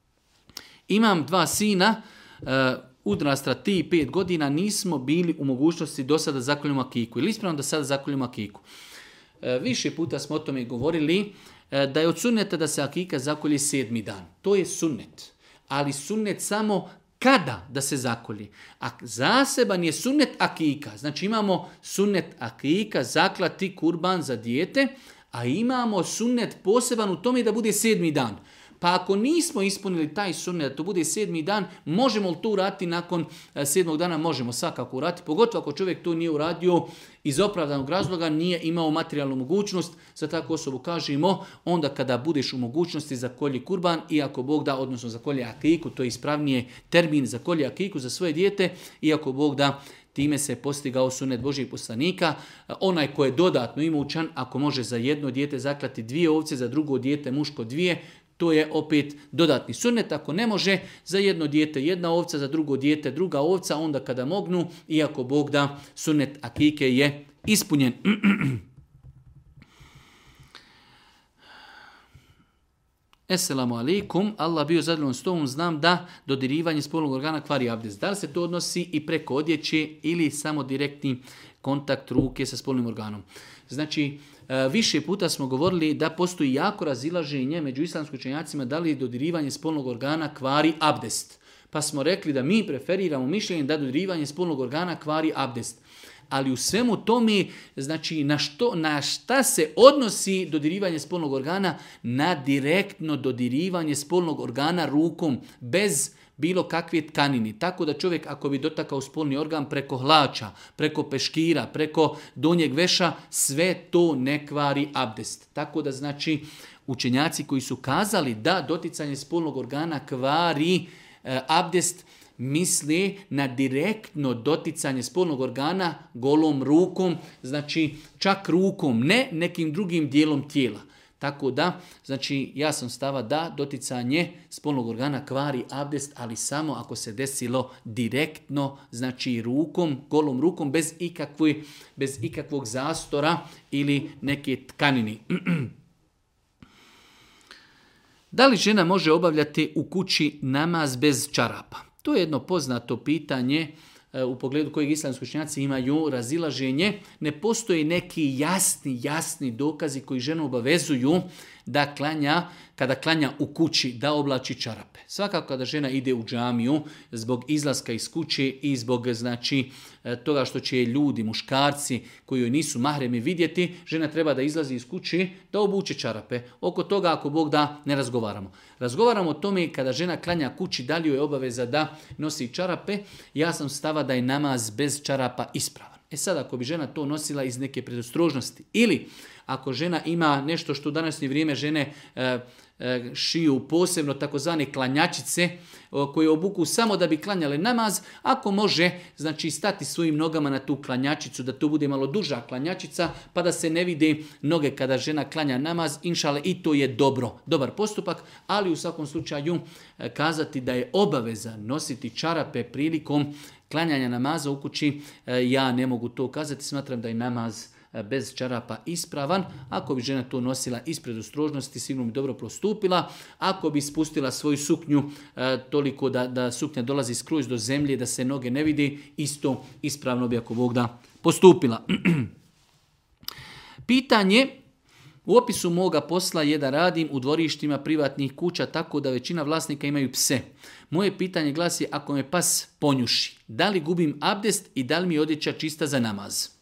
Imam dva sina, e, udrastra ti pet godina nismo bili u mogućnosti do sada zakoljimo akiku. Ili ispravno da sada zakoljimo akiku. E, više puta smo o tome govorili e, da je od sunneta da se akika zakolji sedmi dan. To je sunnet. Ali sunnet samo kada da se zakolji. A zaseban je sunnet akika. Znači imamo sunnet akika, zaklati kurban za dijete, a imamo sunnet poseban u tome da bude sedmi dan. Pa ako nismo ispunili taj sunnet, da to bude sedmi dan, možemo li to urati nakon e, sedmog dana? Možemo svakako urati. pogotovo ako čovjek to nije uradio iz opravdanog razloga, nije imao materijalnu mogućnost, za takvu osobu kažemo, onda kada budeš u mogućnosti za kolji kurban i ako Bog da, odnosno za kolje akiku, to je ispravnije termin za kolje akiku za svoje dijete, i ako Bog da, time se postigao sunet Božijeg poslanika. E, onaj ko je dodatno imućan, ako može za jedno dijete zaklati dvije ovce, za drugo dijete muško dvije, to je opet dodatni sunnet. Ako ne može, za jedno dijete jedna ovca, za drugo dijete druga ovca, onda kada mognu, iako Bog da, sunnet akike je ispunjen. Esselamu alaikum, Allah bio zadljeno s znam da dodirivanje spolnog organa kvari abdes, Da li se to odnosi i preko odjeće ili samo direktni kontakt ruke sa spolnim organom? Znači, E, više puta smo govorili da postoji jako razilaženje među islamskim učenjacima da li dodirivanje spolnog organa kvari abdest. Pa smo rekli da mi preferiramo mišljenje da dodirivanje spolnog organa kvari abdest. Ali u svemu tome, znači na, što, na šta se odnosi dodirivanje spolnog organa? Na direktno dodirivanje spolnog organa rukom, bez bilo kakve tkanini. Tako da čovjek ako bi dotakao spolni organ preko hlača, preko peškira, preko donjeg veša, sve to ne kvari abdest. Tako da znači učenjaci koji su kazali da doticanje spolnog organa kvari e, abdest, misli na direktno doticanje spolnog organa golom rukom, znači čak rukom, ne nekim drugim dijelom tijela. Tako da, znači ja sam stava da doticanje spolnog organa kvari abdest, ali samo ako se desilo direktno, znači rukom, golom rukom, bez, bez ikakvog zastora ili neke tkanini. Da li žena može obavljati u kući namaz bez čarapa? To je jedno poznato pitanje E, u pogledu kojeg islamski učenjaci imaju razilaženje, ne postoji neki jasni, jasni dokazi koji ženu obavezuju da klanja, kada klanja u kući, da oblači čarape. Svakako kada žena ide u džamiju zbog izlaska iz kuće i zbog znači, e, toga što će ljudi, muškarci koji joj nisu mahremi vidjeti, žena treba da izlazi iz kući da obuče čarape. Oko toga ako Bog da ne razgovaramo. Razgovaramo o tome kada žena klanja kući, da li joj je obaveza da nosi čarape. Ja sam stava da je namaz bez čarapa ispravan. E sad, ako bi žena to nosila iz neke predostrožnosti ili ako žena ima nešto što u današnje vrijeme žene eh, E, šiju posebno takozvane klanjačice e, koje obuku samo da bi klanjale namaz, ako može znači stati svojim nogama na tu klanjačicu, da to bude malo duža klanjačica, pa da se ne vide noge kada žena klanja namaz, inšale i to je dobro, dobar postupak, ali u svakom slučaju e, kazati da je obaveza nositi čarape prilikom klanjanja namaza u kući, ja ne mogu to kazati, smatram da je namaz E, bez čarapa ispravan. Ako bi žena to nosila ispred ostrožnosti, sigurno bi dobro postupila. Ako bi spustila svoju suknju e, toliko da, da suknja dolazi skroz do zemlje, da se noge ne vidi, isto ispravno bi ako Bog da postupila. Pitanje u opisu moga posla je da radim u dvorištima privatnih kuća tako da većina vlasnika imaju pse. Moje pitanje glasi ako me pas ponjuši, da li gubim abdest i da li mi je odjeća čista za namaz?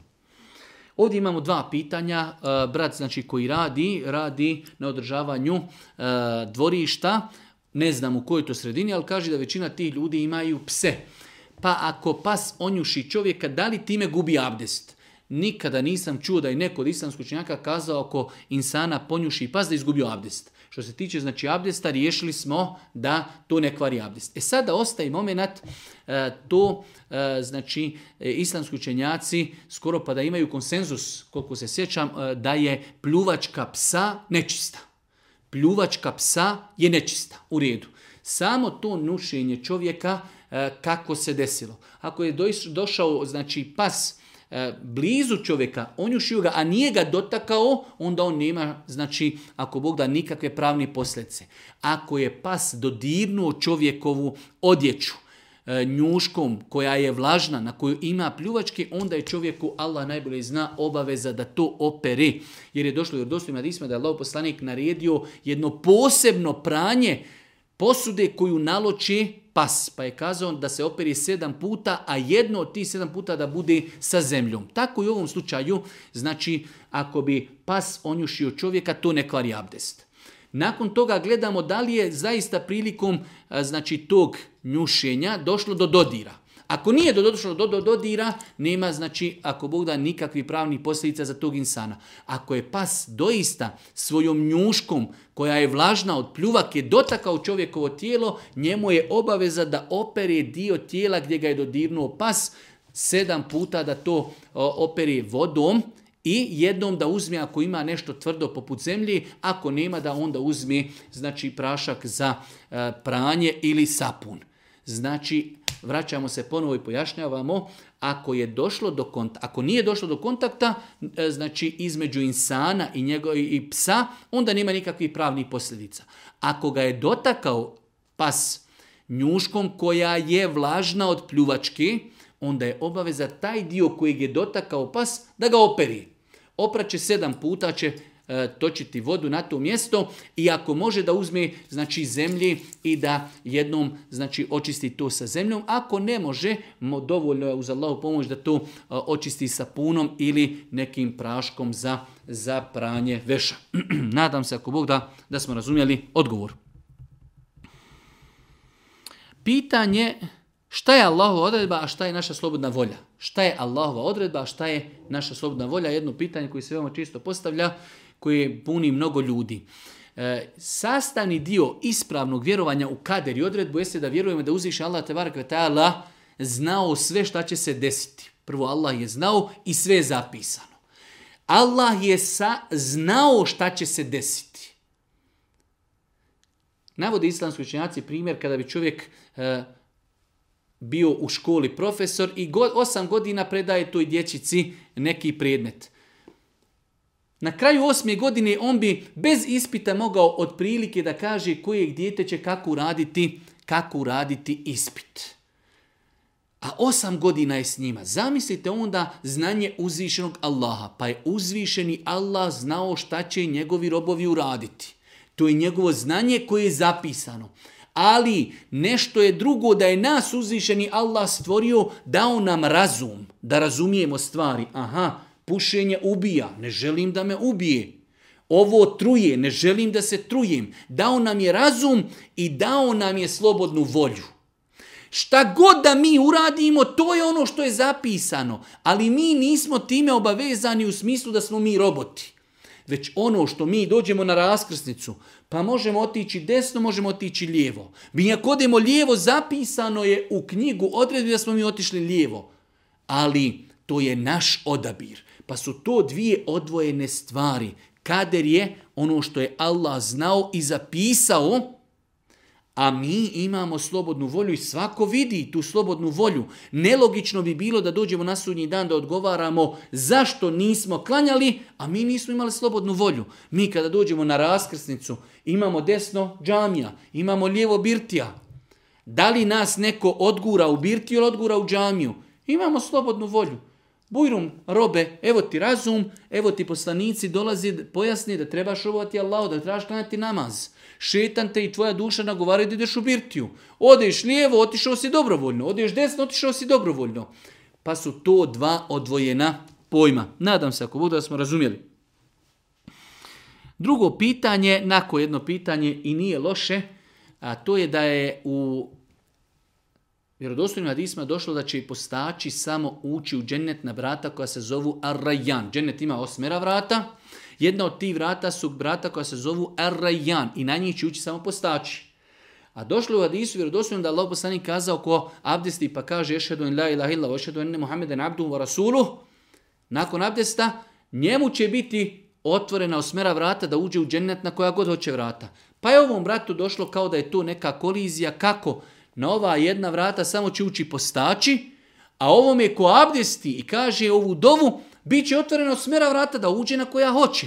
Ovdje imamo dva pitanja. E, brat znači, koji radi, radi na održavanju e, dvorišta. Ne znam u kojoj to sredini, ali kaže da većina tih ljudi imaju pse. Pa ako pas onjuši čovjeka, da li time gubi abdest? Nikada nisam čuo da je neko od islamskog kazao ako insana ponjuši pas da izgubio abdest. Što se tiče znači abdesta, riješili smo da to ne kvari abdest. E sada ostaje moment e, to, e, znači, e, islamski učenjaci skoro pa da imaju konsenzus, koliko se sjećam, da je pljuvačka psa nečista. Pljuvačka psa je nečista, u redu. Samo to nušenje čovjeka kako se desilo. Ako je došao znači pas E, blizu čovjeka, onjušio ga, a nije ga dotakao, onda on nema, znači, ako Bog da, nikakve pravne posljedice. Ako je pas dodirnuo čovjekovu odjeću, e, njuškom koja je vlažna, na koju ima pljuvačke, onda je čovjeku, Allah najbolje zna, obaveza da to opere. Jer je došlo u disma da je Allah poslanik naredio jedno posebno pranje posude koju naloči pas, pa je kazao da se operi sedam puta, a jedno od tih sedam puta da bude sa zemljom. Tako i u ovom slučaju, znači, ako bi pas onjušio čovjeka, to ne kvari abdest. Nakon toga gledamo da li je zaista prilikom znači, tog njušenja došlo do dodira. Ako nije dodošlo do, do dodira, nema znači, ako Bog da, nikakvih pravnih posljedica za tog insana. Ako je pas doista svojom njuškom, koja je vlažna od pljuvake, dotakao čovjekovo tijelo, njemu je obaveza da opere dio tijela gdje ga je dodirnuo pas, sedam puta da to operi vodom, i jednom da uzme ako ima nešto tvrdo poput zemlji, ako nema da onda uzme znači prašak za e, pranje ili sapun. Znači vraćamo se ponovo i pojašnjavamo, ako, je došlo do ako nije došlo do kontakta, e, znači između insana i, njegov, i psa, onda nema nikakvih pravnih posljedica. Ako ga je dotakao pas njuškom koja je vlažna od pljuvački, onda je obaveza taj dio kojeg je dotakao pas da ga operi. Opraće sedam puta, će E, točiti vodu na to mjesto i ako može da uzme znači zemlji i da jednom znači očisti to sa zemljom. Ako ne može, dovoljno je uz Allahu pomoć da to e, očisti sapunom ili nekim praškom za, za pranje veša. Nadam se ako Bog da, da smo razumjeli odgovor. Pitanje Šta je Allahova odredba, a šta je naša slobodna volja? Šta je Allahova odredba, a šta je naša slobodna volja? Jedno pitanje koje se veoma čisto postavlja koje puni mnogo ljudi. E, sastavni dio ispravnog vjerovanja u kader i odredbu jeste da vjerujemo da uzviše Allah tabarak Allah znao sve šta će se desiti. Prvo Allah je znao i sve je zapisano. Allah je sa, znao šta će se desiti. Navode islamski učenjaci primjer kada bi čovjek e, bio u školi profesor i go, osam godina predaje toj dječici neki predmet. Na kraju osme godine on bi bez ispita mogao prilike da kaže kojeg dijete će kako uraditi, kako uraditi ispit. A osam godina je s njima. Zamislite onda znanje uzvišenog Allaha. Pa je uzvišeni Allah znao šta će njegovi robovi uraditi. To je njegovo znanje koje je zapisano. Ali nešto je drugo da je nas uzvišeni Allah stvorio, dao nam razum, da razumijemo stvari. Aha, Pušenje ubija, ne želim da me ubije. Ovo truje, ne želim da se trujem. Dao nam je razum i dao nam je slobodnu volju. Šta god da mi uradimo, to je ono što je zapisano. Ali mi nismo time obavezani u smislu da smo mi roboti. Već ono što mi dođemo na raskrsnicu, pa možemo otići desno, možemo otići lijevo. Mi ako odemo lijevo, zapisano je u knjigu odredbi da smo mi otišli lijevo. Ali to je naš odabir. Pa su to dvije odvojene stvari. Kader je ono što je Allah znao i zapisao, a mi imamo slobodnu volju i svako vidi tu slobodnu volju. Nelogično bi bilo da dođemo na sudnji dan da odgovaramo zašto nismo klanjali, a mi nismo imali slobodnu volju. Mi kada dođemo na raskrsnicu imamo desno džamija, imamo lijevo birtija. Da li nas neko odgura u birtiju ili odgura u džamiju? Imamo slobodnu volju. Bujrum, robe, evo ti razum, evo ti poslanici dolazi, pojasni da trebaš robovati Allah, da trebaš klanjati namaz. Šetan te i tvoja duša nagovaraju da ideš u birtiju. Odeš lijevo, otišao si dobrovoljno. Odeš desno, otišao si dobrovoljno. Pa su to dva odvojena pojma. Nadam se ako budu da smo razumjeli. Drugo pitanje, nako jedno pitanje i nije loše, a to je da je u vjerodostojnim hadisma došlo da će i postači samo ući u na vrata koja se zovu ar Džennet ima osmera vrata. Jedna od tih vrata su vrata koja se zovu ar i na njih će ući samo postači. A došlo u hadisu vjerodostojno da Allah poslanik kazao ko abdesti pa kaže ešhedu in la ilaha illa ešhedu enne Muhammeden abduhu wa Nakon abdesta njemu će biti otvorena osmera vrata da uđe u džennet na koja god hoće vrata. Pa je ovom bratu došlo kao da je to neka kolizija kako na ova jedna vrata samo će ući postači, a ovom je ko abdesti i kaže ovu dovu, bit će otvoreno od smera vrata da uđe na koja hoće.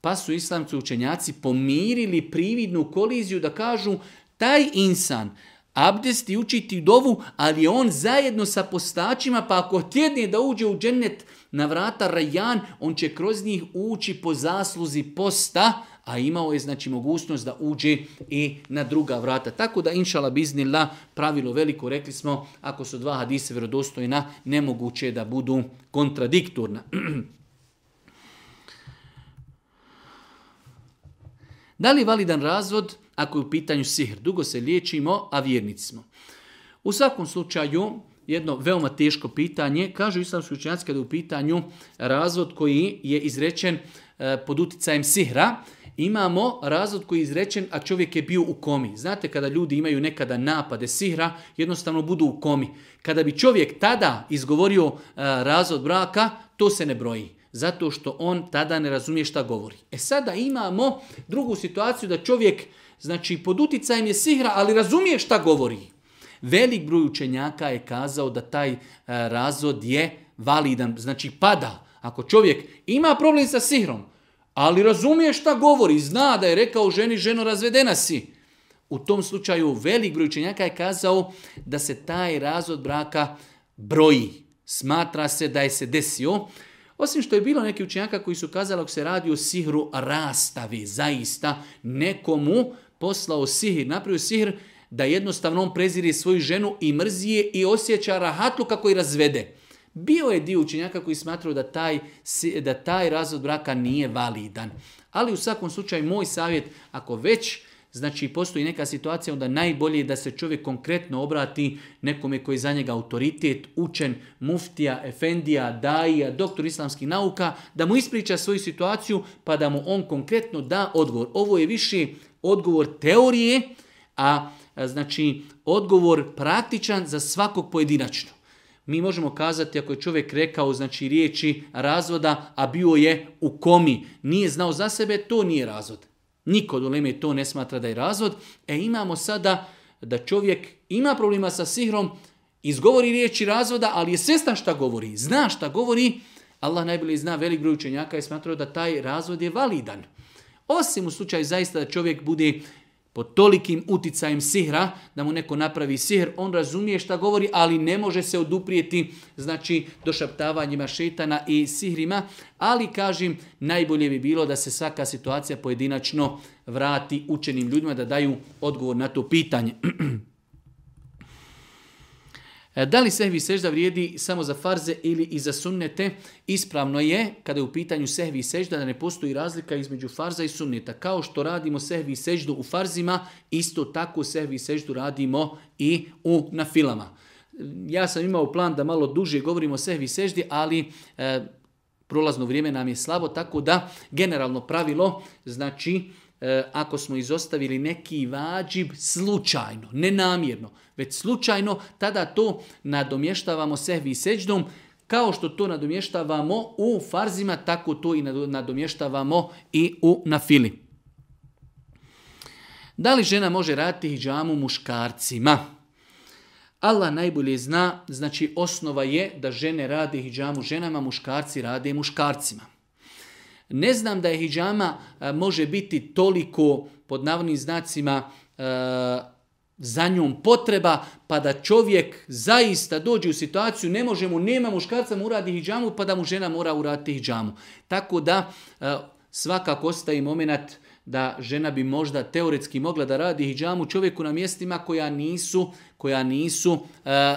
Pa su islamci učenjaci pomirili prividnu koliziju da kažu taj insan abdesti učiti dovu, ali je on zajedno sa postačima, pa ako tjedne da uđe u džennet na vrata Rajan, on će kroz njih ući po zasluzi posta, a imao je znači mogućnost da uđe i na druga vrata. Tako da inšala biznila pravilo veliko rekli smo ako su dva hadise vjerodostojna nemoguće je da budu kontradiktorna. Da li validan razvod ako je u pitanju sihr? Dugo se liječimo, a vjernici smo. U svakom slučaju, jedno veoma teško pitanje, kažu islamski učenjaci kada je u pitanju razvod koji je izrečen eh, pod utjecajem sihra, Imamo razlog koji je izrečen, a čovjek je bio u komi. Znate kada ljudi imaju nekada napade sihra, jednostavno budu u komi. Kada bi čovjek tada izgovorio e, razlog braka, to se ne broji. Zato što on tada ne razumije šta govori. E sada imamo drugu situaciju da čovjek, znači pod uticajem je sihra, ali razumije šta govori. Velik broj učenjaka je kazao da taj e, razod je validan, znači pada. Ako čovjek ima problem sa sihrom, ali razumije šta govori, zna da je rekao ženi, ženo razvedena si. U tom slučaju velik broj učenjaka je kazao da se taj razvod braka broji. Smatra se da je se desio. Osim što je bilo neki učenjaka koji su kazali ako se radi o sihru rastavi, zaista nekomu poslao sihir, napravio sihr da jednostavno on prezire svoju ženu i mrzije i osjeća rahatlu kako je razvede. Bio je dio učenjaka koji smatraju da taj, da taj razvod braka nije validan. Ali u svakom slučaju moj savjet, ako već Znači, postoji neka situacija, onda najbolje je da se čovjek konkretno obrati nekome koji je za njega autoritet, učen, muftija, efendija, daija, doktor islamskih nauka, da mu ispriča svoju situaciju, pa da mu on konkretno da odgovor. Ovo je više odgovor teorije, a znači odgovor praktičan za svakog pojedinačno. Mi možemo kazati ako je čovjek rekao znači riječi razvoda, a bio je u komi, nije znao za sebe, to nije razvod. Niko do leme to ne smatra da je razvod. E imamo sada da čovjek ima problema sa sihrom, izgovori riječi razvoda, ali je svjestan šta govori, zna šta govori. Allah najbolje zna, velik broj učenjaka i smatrao da taj razvod je validan. Osim u slučaju zaista da čovjek bude pod tolikim uticajem sihra, da mu neko napravi sihr, on razumije šta govori, ali ne može se oduprijeti znači, došaptavanjima šetana i sihrima, ali kažem, najbolje bi bilo da se svaka situacija pojedinačno vrati učenim ljudima da daju odgovor na to pitanje. E, da li sehvi sežda vrijedi samo za farze ili i za sunnete? Ispravno je, kada je u pitanju sehvi sežda, da ne postoji razlika između farza i sunneta. Kao što radimo sehvi seždu u farzima, isto tako sehvi seždu radimo i u nafilama. Ja sam imao plan da malo duže govorimo o sehvi seždi, ali e, prolazno vrijeme nam je slabo, tako da generalno pravilo znači E, ako smo izostavili neki vađib slučajno, nenamjerno, već slučajno, tada to nadomještavamo sehvi i seđdom, kao što to nadomještavamo u farzima, tako to i nadomještavamo i u nafili. Da li žena može raditi hijjamu muškarcima? Allah najbolje zna, znači osnova je da žene rade hijjamu ženama, muškarci rade muškarcima. Ne znam da je hijjama e, može biti toliko, pod navodnim znacima, e, za njom potreba, pa da čovjek zaista dođe u situaciju, ne može mu, nema muškarca mu uradi hijjamu, pa da mu žena mora uraditi hijjamu. Tako da e, svakako ostaje moment da žena bi možda teoretski mogla da radi hijjamu čovjeku na mjestima koja nisu, koja nisu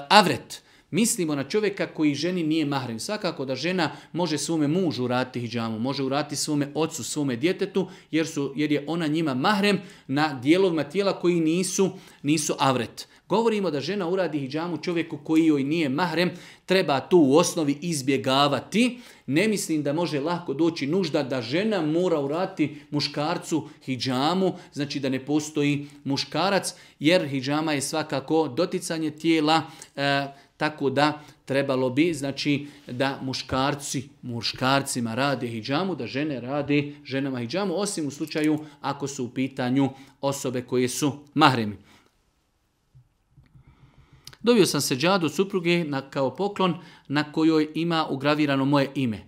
avret mislimo na čovjeka koji ženi nije mahrem. Svakako da žena može svome mužu urati hijjamu, može urati svome ocu, svome djetetu, jer, su, jer je ona njima mahrem na dijelovima tijela koji nisu, nisu avret. Govorimo da žena uradi hijjamu čovjeku koji joj nije mahrem, treba tu u osnovi izbjegavati. Ne mislim da može lako doći nužda da žena mora urati muškarcu hijjamu, znači da ne postoji muškarac, jer hijjama je svakako doticanje tijela, e, tako da trebalo bi znači da muškarci muškarcima rade hijjamu, da žene rade ženama hijjamu, osim u slučaju ako su u pitanju osobe koje su mahremi. Dobio sam seđadu supruge na, kao poklon na kojoj ima ugravirano moje ime.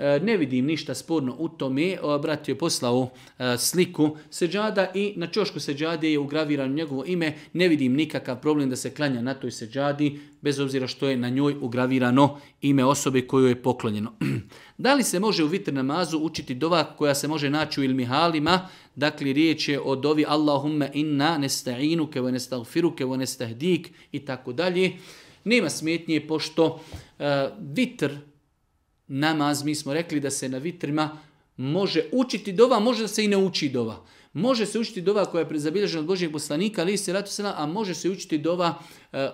E, ne vidim ništa sporno u tome, e, brat je poslao e, sliku seđada i na čošku seđade je ugravirano njegovo ime, ne vidim nikakav problem da se klanja na toj seđadi, bez obzira što je na njoj ugravirano ime osobe koju je poklonjeno. da li se može u vitr namazu učiti dova koja se može naći u ilmihalima, dakle riječ je o dovi Allahumma inna nesta'inu kevo nesta'ufiru nestahdik i tako dalje. Nema smetnje pošto vitr namaz, mi smo rekli da se na vitrima može učiti dova, može da se i ne uči dova. Može se učiti dova koja je zabilježena od Božijeg poslanika, ali se ratu a može se učiti dova e,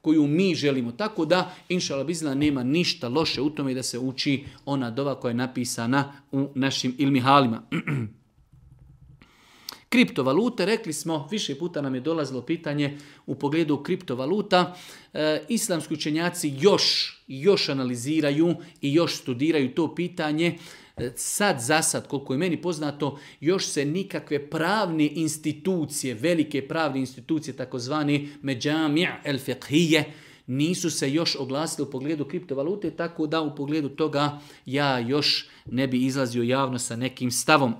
koju mi želimo. Tako da, inšala bizna, nema ništa loše u tome da se uči ona dova koja je napisana u našim ilmihalima. Kriptovalute, rekli smo, više puta nam je dolazilo pitanje u pogledu kriptovaluta. E, islamski učenjaci još, još analiziraju i još studiraju to pitanje. E, sad za sad, koliko je meni poznato, još se nikakve pravne institucije, velike pravne institucije, takozvani međamija el fiqhije, nisu se još oglasili u pogledu kriptovalute, tako da u pogledu toga ja još ne bi izlazio javno sa nekim stavom.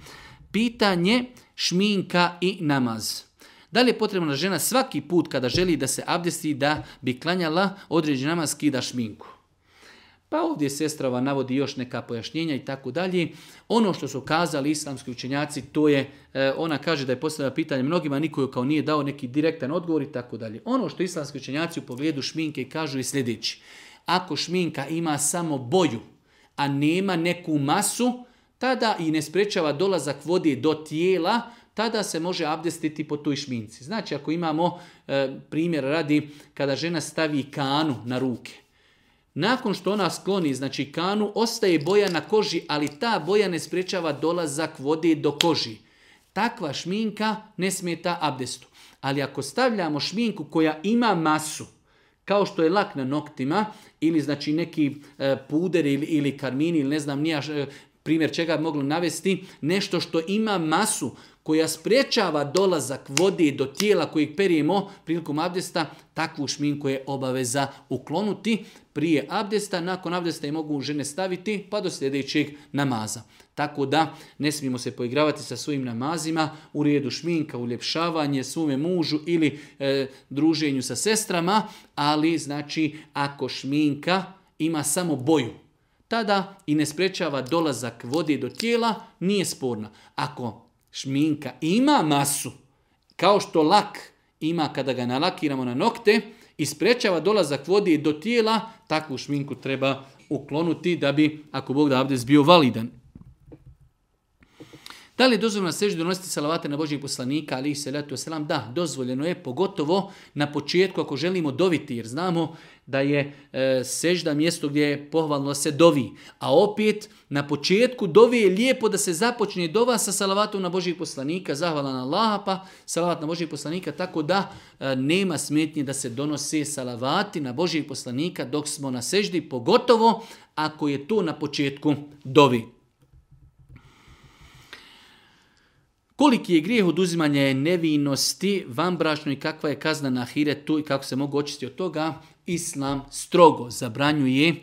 Pitanje šminka i namaz. Da li je potrebna žena svaki put kada želi da se abdesti da bi klanjala određen namaz skida šminku? Pa ovdje sestrava navodi još neka pojašnjenja i tako dalje. Ono što su kazali islamski učenjaci, to je, e, ona kaže da je postavila pitanje mnogima, niko kao nije dao neki direktan odgovor i tako dalje. Ono što islamski učenjaci u pogledu šminke kažu je sljedeći. Ako šminka ima samo boju, a nema neku masu, tada i ne sprečava dolazak vode do tijela, tada se može abdestiti po toj šminci. Znači, ako imamo e, primjer radi kada žena stavi kanu na ruke, nakon što ona skloni znači kanu, ostaje boja na koži, ali ta boja ne sprečava dolazak vode do koži. Takva šminka ne smeta abdestu. Ali ako stavljamo šminku koja ima masu, kao što je lak na noktima, ili znači neki e, puder ili, karmini karmin ili ne znam nija e, primjer čega mogu navesti, nešto što ima masu koja sprečava dolazak vode do tijela kojeg perijemo prilikom abdesta, takvu šminku je obaveza uklonuti prije abdesta, nakon abdesta je mogu žene staviti pa do sljedećeg namaza. Tako da ne smijemo se poigravati sa svojim namazima, u rijedu šminka, uljepšavanje svome mužu ili e, druženju sa sestrama, ali znači ako šminka ima samo boju, tada i ne sprečava dolazak vode do tijela, nije sporna. Ako šminka ima masu, kao što lak ima kada ga nalakiramo na nokte, i sprečava dolazak vode do tijela, takvu šminku treba uklonuti da bi, ako Bog da abdest bio validan. Da li je dozvoljeno sežu donositi salavate na Božijeg poslanika, ali i salatu selam? Da, dozvoljeno je, pogotovo na početku ako želimo doviti, jer znamo da je e, sežda mjesto gdje je pohvalno se dovi. A opet, na početku dovi je lijepo da se započne dova sa salavatom na Božih poslanika, zahvala na Allaha, pa salavat na Božih poslanika, tako da e, nema smetnje da se donose salavati na Božih poslanika dok smo na seždi, pogotovo ako je to na početku dovi. Koliki je grijeh oduzimanja nevinosti vanbračno i kakva je kazna na hiretu i kako se mogu očistiti od toga, Islam strogo zabranjuje e,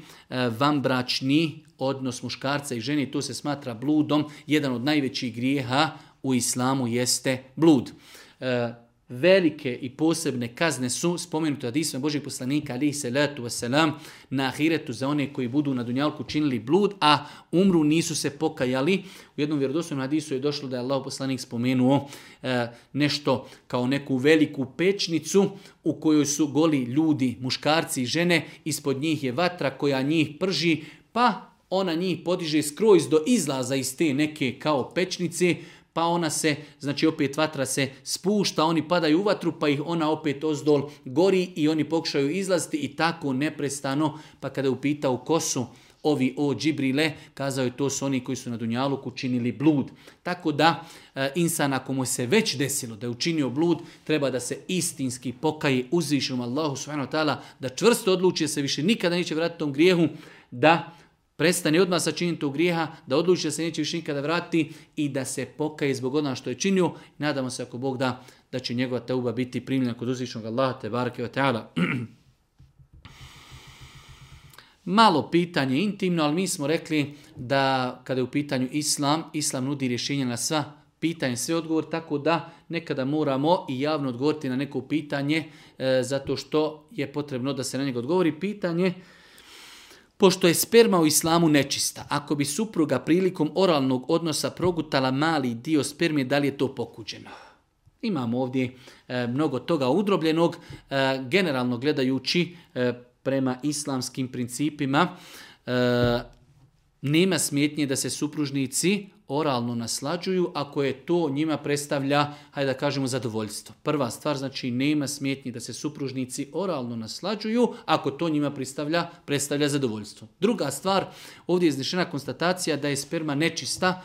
vanbračni odnos muškarca i žene, to se smatra bludom. Jedan od najvećih grijeha u islamu jeste blud. E, velike i posebne kazne su spomenute hadisima Božeg poslanika alihi salatu wasalam na ahiretu za one koji budu na dunjalku činili blud, a umru nisu se pokajali. U jednom vjerodostojnom hadisu je došlo da je Allah poslanik spomenuo e, nešto kao neku veliku pečnicu u kojoj su goli ljudi, muškarci i žene, ispod njih je vatra koja njih prži, pa ona njih podiže skroz do izlaza iz te neke kao pečnice, pa ona se, znači opet vatra se spušta, oni padaju u vatru, pa ih ona opet ozdol gori i oni pokušaju izlaziti i tako neprestano. Pa kada je upitao ko su ovi o džibrile, kazao je to su oni koji su na Dunjaluku činili blud. Tako da e, insan ako mu se već desilo da je učinio blud, treba da se istinski pokaje uzvišenom Allahu subhanahu da čvrsto odluči da se više nikada neće vratiti tom grijehu, da prestani odmah sa tog grijeha, da odluči da se neće više nikada vratiti i da se pokaje zbog onoga što je činio. Nadamo se ako Bog da, da će njegova tauba biti primljena kod uzvišnog Allaha te barke o Malo pitanje intimno, ali mi smo rekli da kada je u pitanju islam, islam nudi rješenje na sva pitanja, sve odgovor, tako da nekada moramo i javno odgovoriti na neko pitanje e, zato što je potrebno da se na njega odgovori. Pitanje Pošto je sperma u islamu nečista, ako bi supruga prilikom oralnog odnosa progutala mali dio sperme, da li je to pokuđeno? Imamo ovdje e, mnogo toga udrobljenog, e, generalno gledajući e, prema islamskim principima, nema smjetnje da se supružnici oralno naslađuju ako je to njima predstavlja, hajde da kažemo, zadovoljstvo. Prva stvar, znači nema smetnji da se supružnici oralno naslađuju ako to njima predstavlja, predstavlja zadovoljstvo. Druga stvar, ovdje je iznešena konstatacija da je sperma nečista,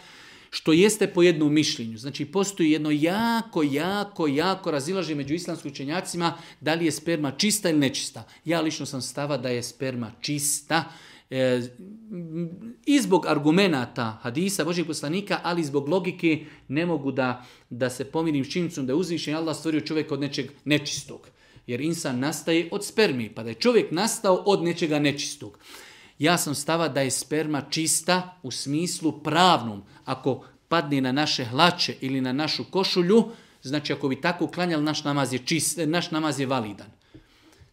što jeste po jednom mišljenju. Znači, postoji jedno jako, jako, jako razilaže među islamskim učenjacima da li je sperma čista ili nečista. Ja lično sam stava da je sperma čista, E, i zbog argumenata hadisa Božih poslanika, ali i zbog logike ne mogu da, da se pomirim s da je uzvišen Allah stvorio čovjek od nečeg nečistog. Jer insan nastaje od spermi, pa da je čovjek nastao od nečega nečistog. Ja sam stava da je sperma čista u smislu pravnom. Ako padne na naše hlače ili na našu košulju, znači ako bi tako klanjali, naš namaz je, čist, naš namaz je validan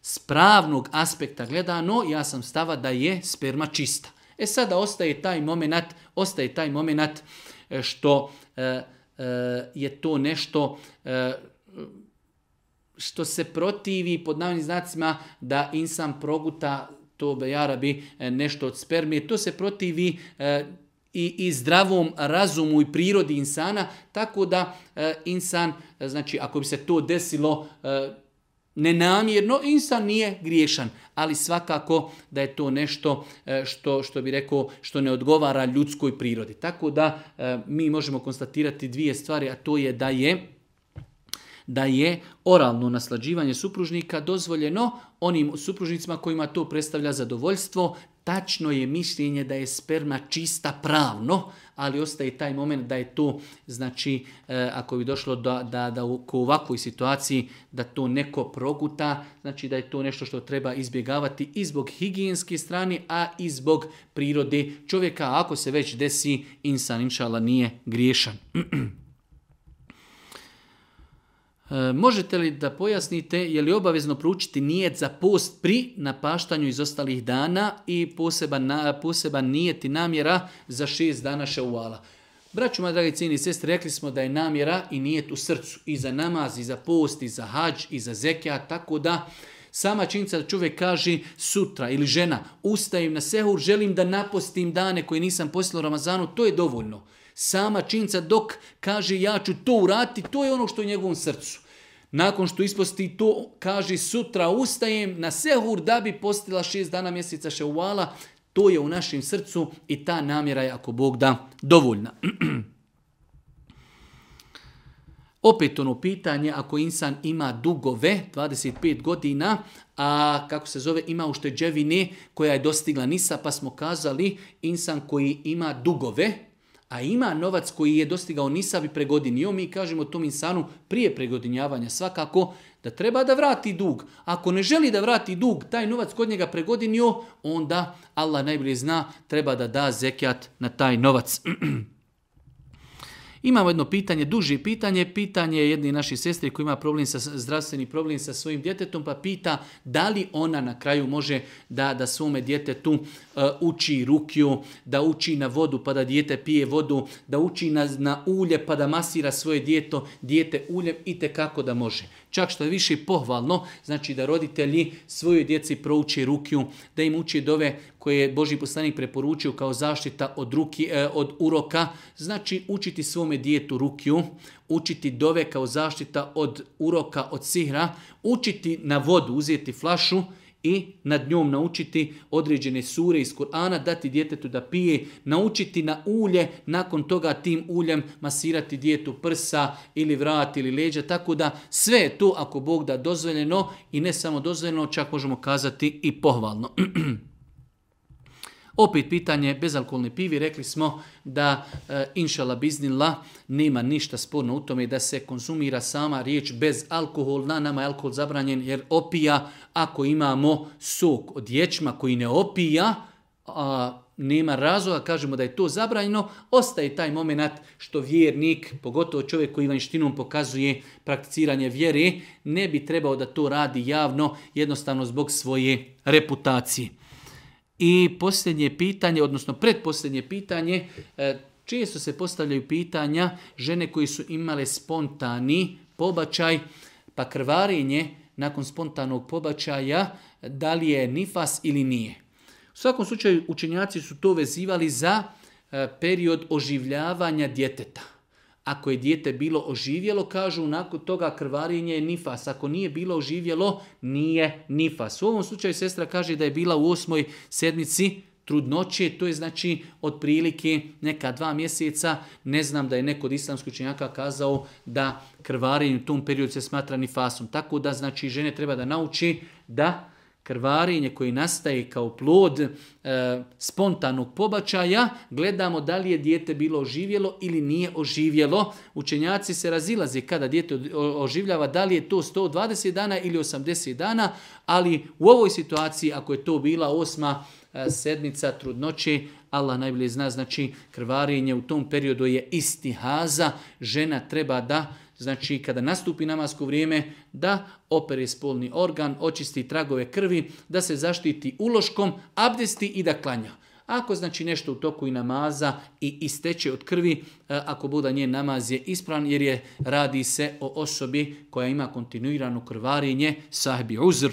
spravnog pravnog aspekta gledano, ja sam stava da je sperma čista. E sada ostaje taj moment, ostaje taj moment e, što e, e, je to nešto što se protivi pod navodnim znacima da insan proguta to jarabi nešto od spermije. To se protivi i, i zdravom razumu i prirodi insana, tako da insan, znači ako bi se to desilo, nenamjerno, insan nije griješan, ali svakako da je to nešto e, što, što bi rekao, što ne odgovara ljudskoj prirodi. Tako da e, mi možemo konstatirati dvije stvari, a to je da je da je oralno naslađivanje supružnika dozvoljeno onim supružnicima kojima to predstavlja zadovoljstvo. Tačno je mišljenje da je sperma čista pravno, ali ostaje taj moment da je to, znači, e, ako bi došlo da, da, da u ovakvoj situaciji da to neko proguta, znači da je to nešto što treba izbjegavati i zbog higijenske strane, a i zbog prirode čovjeka, ako se već desi, insan, inšala, nije griješan. E, možete li da pojasnite je li obavezno proučiti nijet za post pri napaštanju iz ostalih dana i poseban, na, poseban nijet i namjera za šest dana šauala? Braću, moja dragi cijeni sestri, rekli smo da je namjera i nijet u srcu. I za namaz, i za post, i za hađ, i za zekija, tako da sama činjenica da čovjek kaže sutra ili žena, ustajem na sehur, želim da napostim dane koje nisam postila u Ramazanu, to je dovoljno sama činca dok kaže ja ću to urati, to je ono što je u njegovom srcu. Nakon što isposti to, kaže sutra ustajem na sehur da bi postila šest dana mjeseca ševala, to je u našem srcu i ta namjera je, ako Bog da, dovoljna. Opet ono pitanje, ako insan ima dugove, 25 godina, a kako se zove, ima ušteđevine koja je dostigla nisa, pa smo kazali, insan koji ima dugove, a ima novac koji je dostigao nisab i pregodinio, mi kažemo tom insanu prije pregodinjavanja svakako da treba da vrati dug. Ako ne želi da vrati dug, taj novac kod njega pregodinio, onda Allah najbolje zna treba da da zekjat na taj novac. Imamo jedno pitanje, duži pitanje, pitanje jedne naše sestre koja ima problem sa, zdravstveni problem sa svojim djetetom, pa pita da li ona na kraju može da, da svome djetetu eh, uči rukiju, da uči na vodu pa da dijete pije vodu, da uči na, na ulje pa da masira svoje dijete, dijete uljem i te kako da može čak što je više pohvalno, znači da roditelji svojoj djeci prouči rukiju, da im uči dove koje je Boži poslanik preporučio kao zaštita od, e, od uroka, znači učiti svome djetu rukiju, učiti dove kao zaštita od uroka, od sihra, učiti na vodu, uzeti flašu, i nad njom naučiti određene sure iz Kur'ana, dati djetetu da pije, naučiti na ulje, nakon toga tim uljem masirati djetu prsa ili vrat ili leđa, tako da sve je to ako Bog da dozvoljeno i ne samo dozvoljeno, čak možemo kazati i pohvalno. Opet pitanje, bezalkoholne pivi, rekli smo da e, inšala nema ništa sporno u tome da se konzumira sama riječ bez na nama je alkohol zabranjen jer opija, ako imamo sok od ječma koji ne opija, a, nema razloga, kažemo da je to zabranjeno, ostaje taj moment što vjernik, pogotovo čovjek koji vanjštinom pokazuje prakticiranje vjere, ne bi trebao da to radi javno, jednostavno zbog svoje reputacije. I posljednje pitanje, odnosno predposljednje pitanje, e, često se postavljaju pitanja žene koji su imale spontani pobačaj, pa krvarenje nakon spontanog pobačaja, da li je nifas ili nije. U svakom slučaju učenjaci su to vezivali za e, period oživljavanja djeteta. Ako je dijete bilo oživjelo, kažu nakon toga krvarinje je nifas. Ako nije bilo oživjelo, nije nifas. U ovom slučaju sestra kaže da je bila u osmoj sedmici trudnoće, to je znači otprilike neka dva mjeseca. Ne znam da je neko od islamskih činjaka kazao da krvarenje u tom periodu se smatra nifasom. Tako da znači žene treba da nauči da krvarenje koji nastaje kao plod e, spontanog pobačaja, gledamo da li je dijete bilo oživjelo ili nije oživjelo. Učenjaci se razilaze kada dijete oživljava, da li je to 120 dana ili 80 dana, ali u ovoj situaciji ako je to bila osma e, sednica trudnoće, Allah najbolje zna, znači krvarenje u tom periodu je istihaza, žena treba da znači kada nastupi namasko vrijeme, da opere spolni organ, očisti tragove krvi, da se zaštiti uloškom, abdesti i da klanja. Ako znači nešto u toku i namaza i isteče od krvi, e, ako bude njen namaz je ispravan jer je radi se o osobi koja ima kontinuirano krvarenje, sahbi uzr.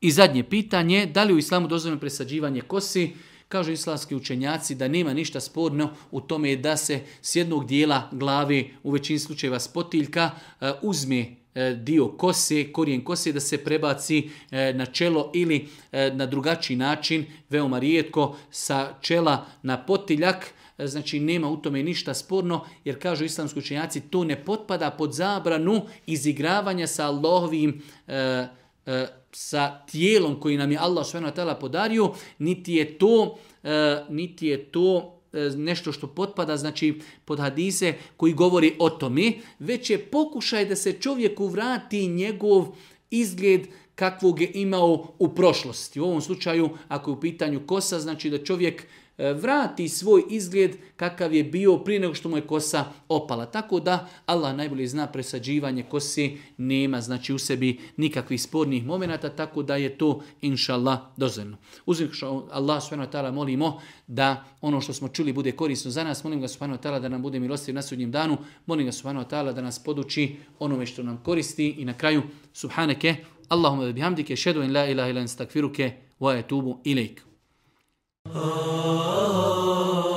I zadnje pitanje, da li u islamu dozvoljeno presađivanje kosi? Kažu islamski učenjaci da nema ništa sporno u tome da se s jednog dijela glave u većini slučajeva spotiljka e, uzme e, dio kose, korijen kose da se prebaci e, na čelo ili na drugačiji način, veoma rijetko, sa čela na potiljak, znači nema u tome ništa sporno, jer kažu islamski učenjaci, to ne potpada pod zabranu izigravanja sa Allahovim sa tijelom koji nam je Allah tela podario, niti je to, e, niti je to e, nešto što potpada znači pod hadise koji govori o tome, već je pokušaj da se čovjeku vrati njegov izgled kakvog je imao u prošlosti. U ovom slučaju, ako je u pitanju kosa, znači da čovjek E, vrati svoj izgled kakav je bio prije nego što mu je kosa opala. Tako da Allah najbolje zna presađivanje kosi nema znači u sebi nikakvih spornih momenata, tako da je to Allah dozirno. Uzim što Allah subhanahu molimo da ono što smo čuli bude korisno za nas, molim ga subhanahu da nam bude milostiv na sudnjem danu, molim ga subhanahu da nas poduči onome što nam koristi i na kraju subhaneke Allahumma bihamdike, šedu in la ilaha ilan stakfiruke, wa etubu Oh.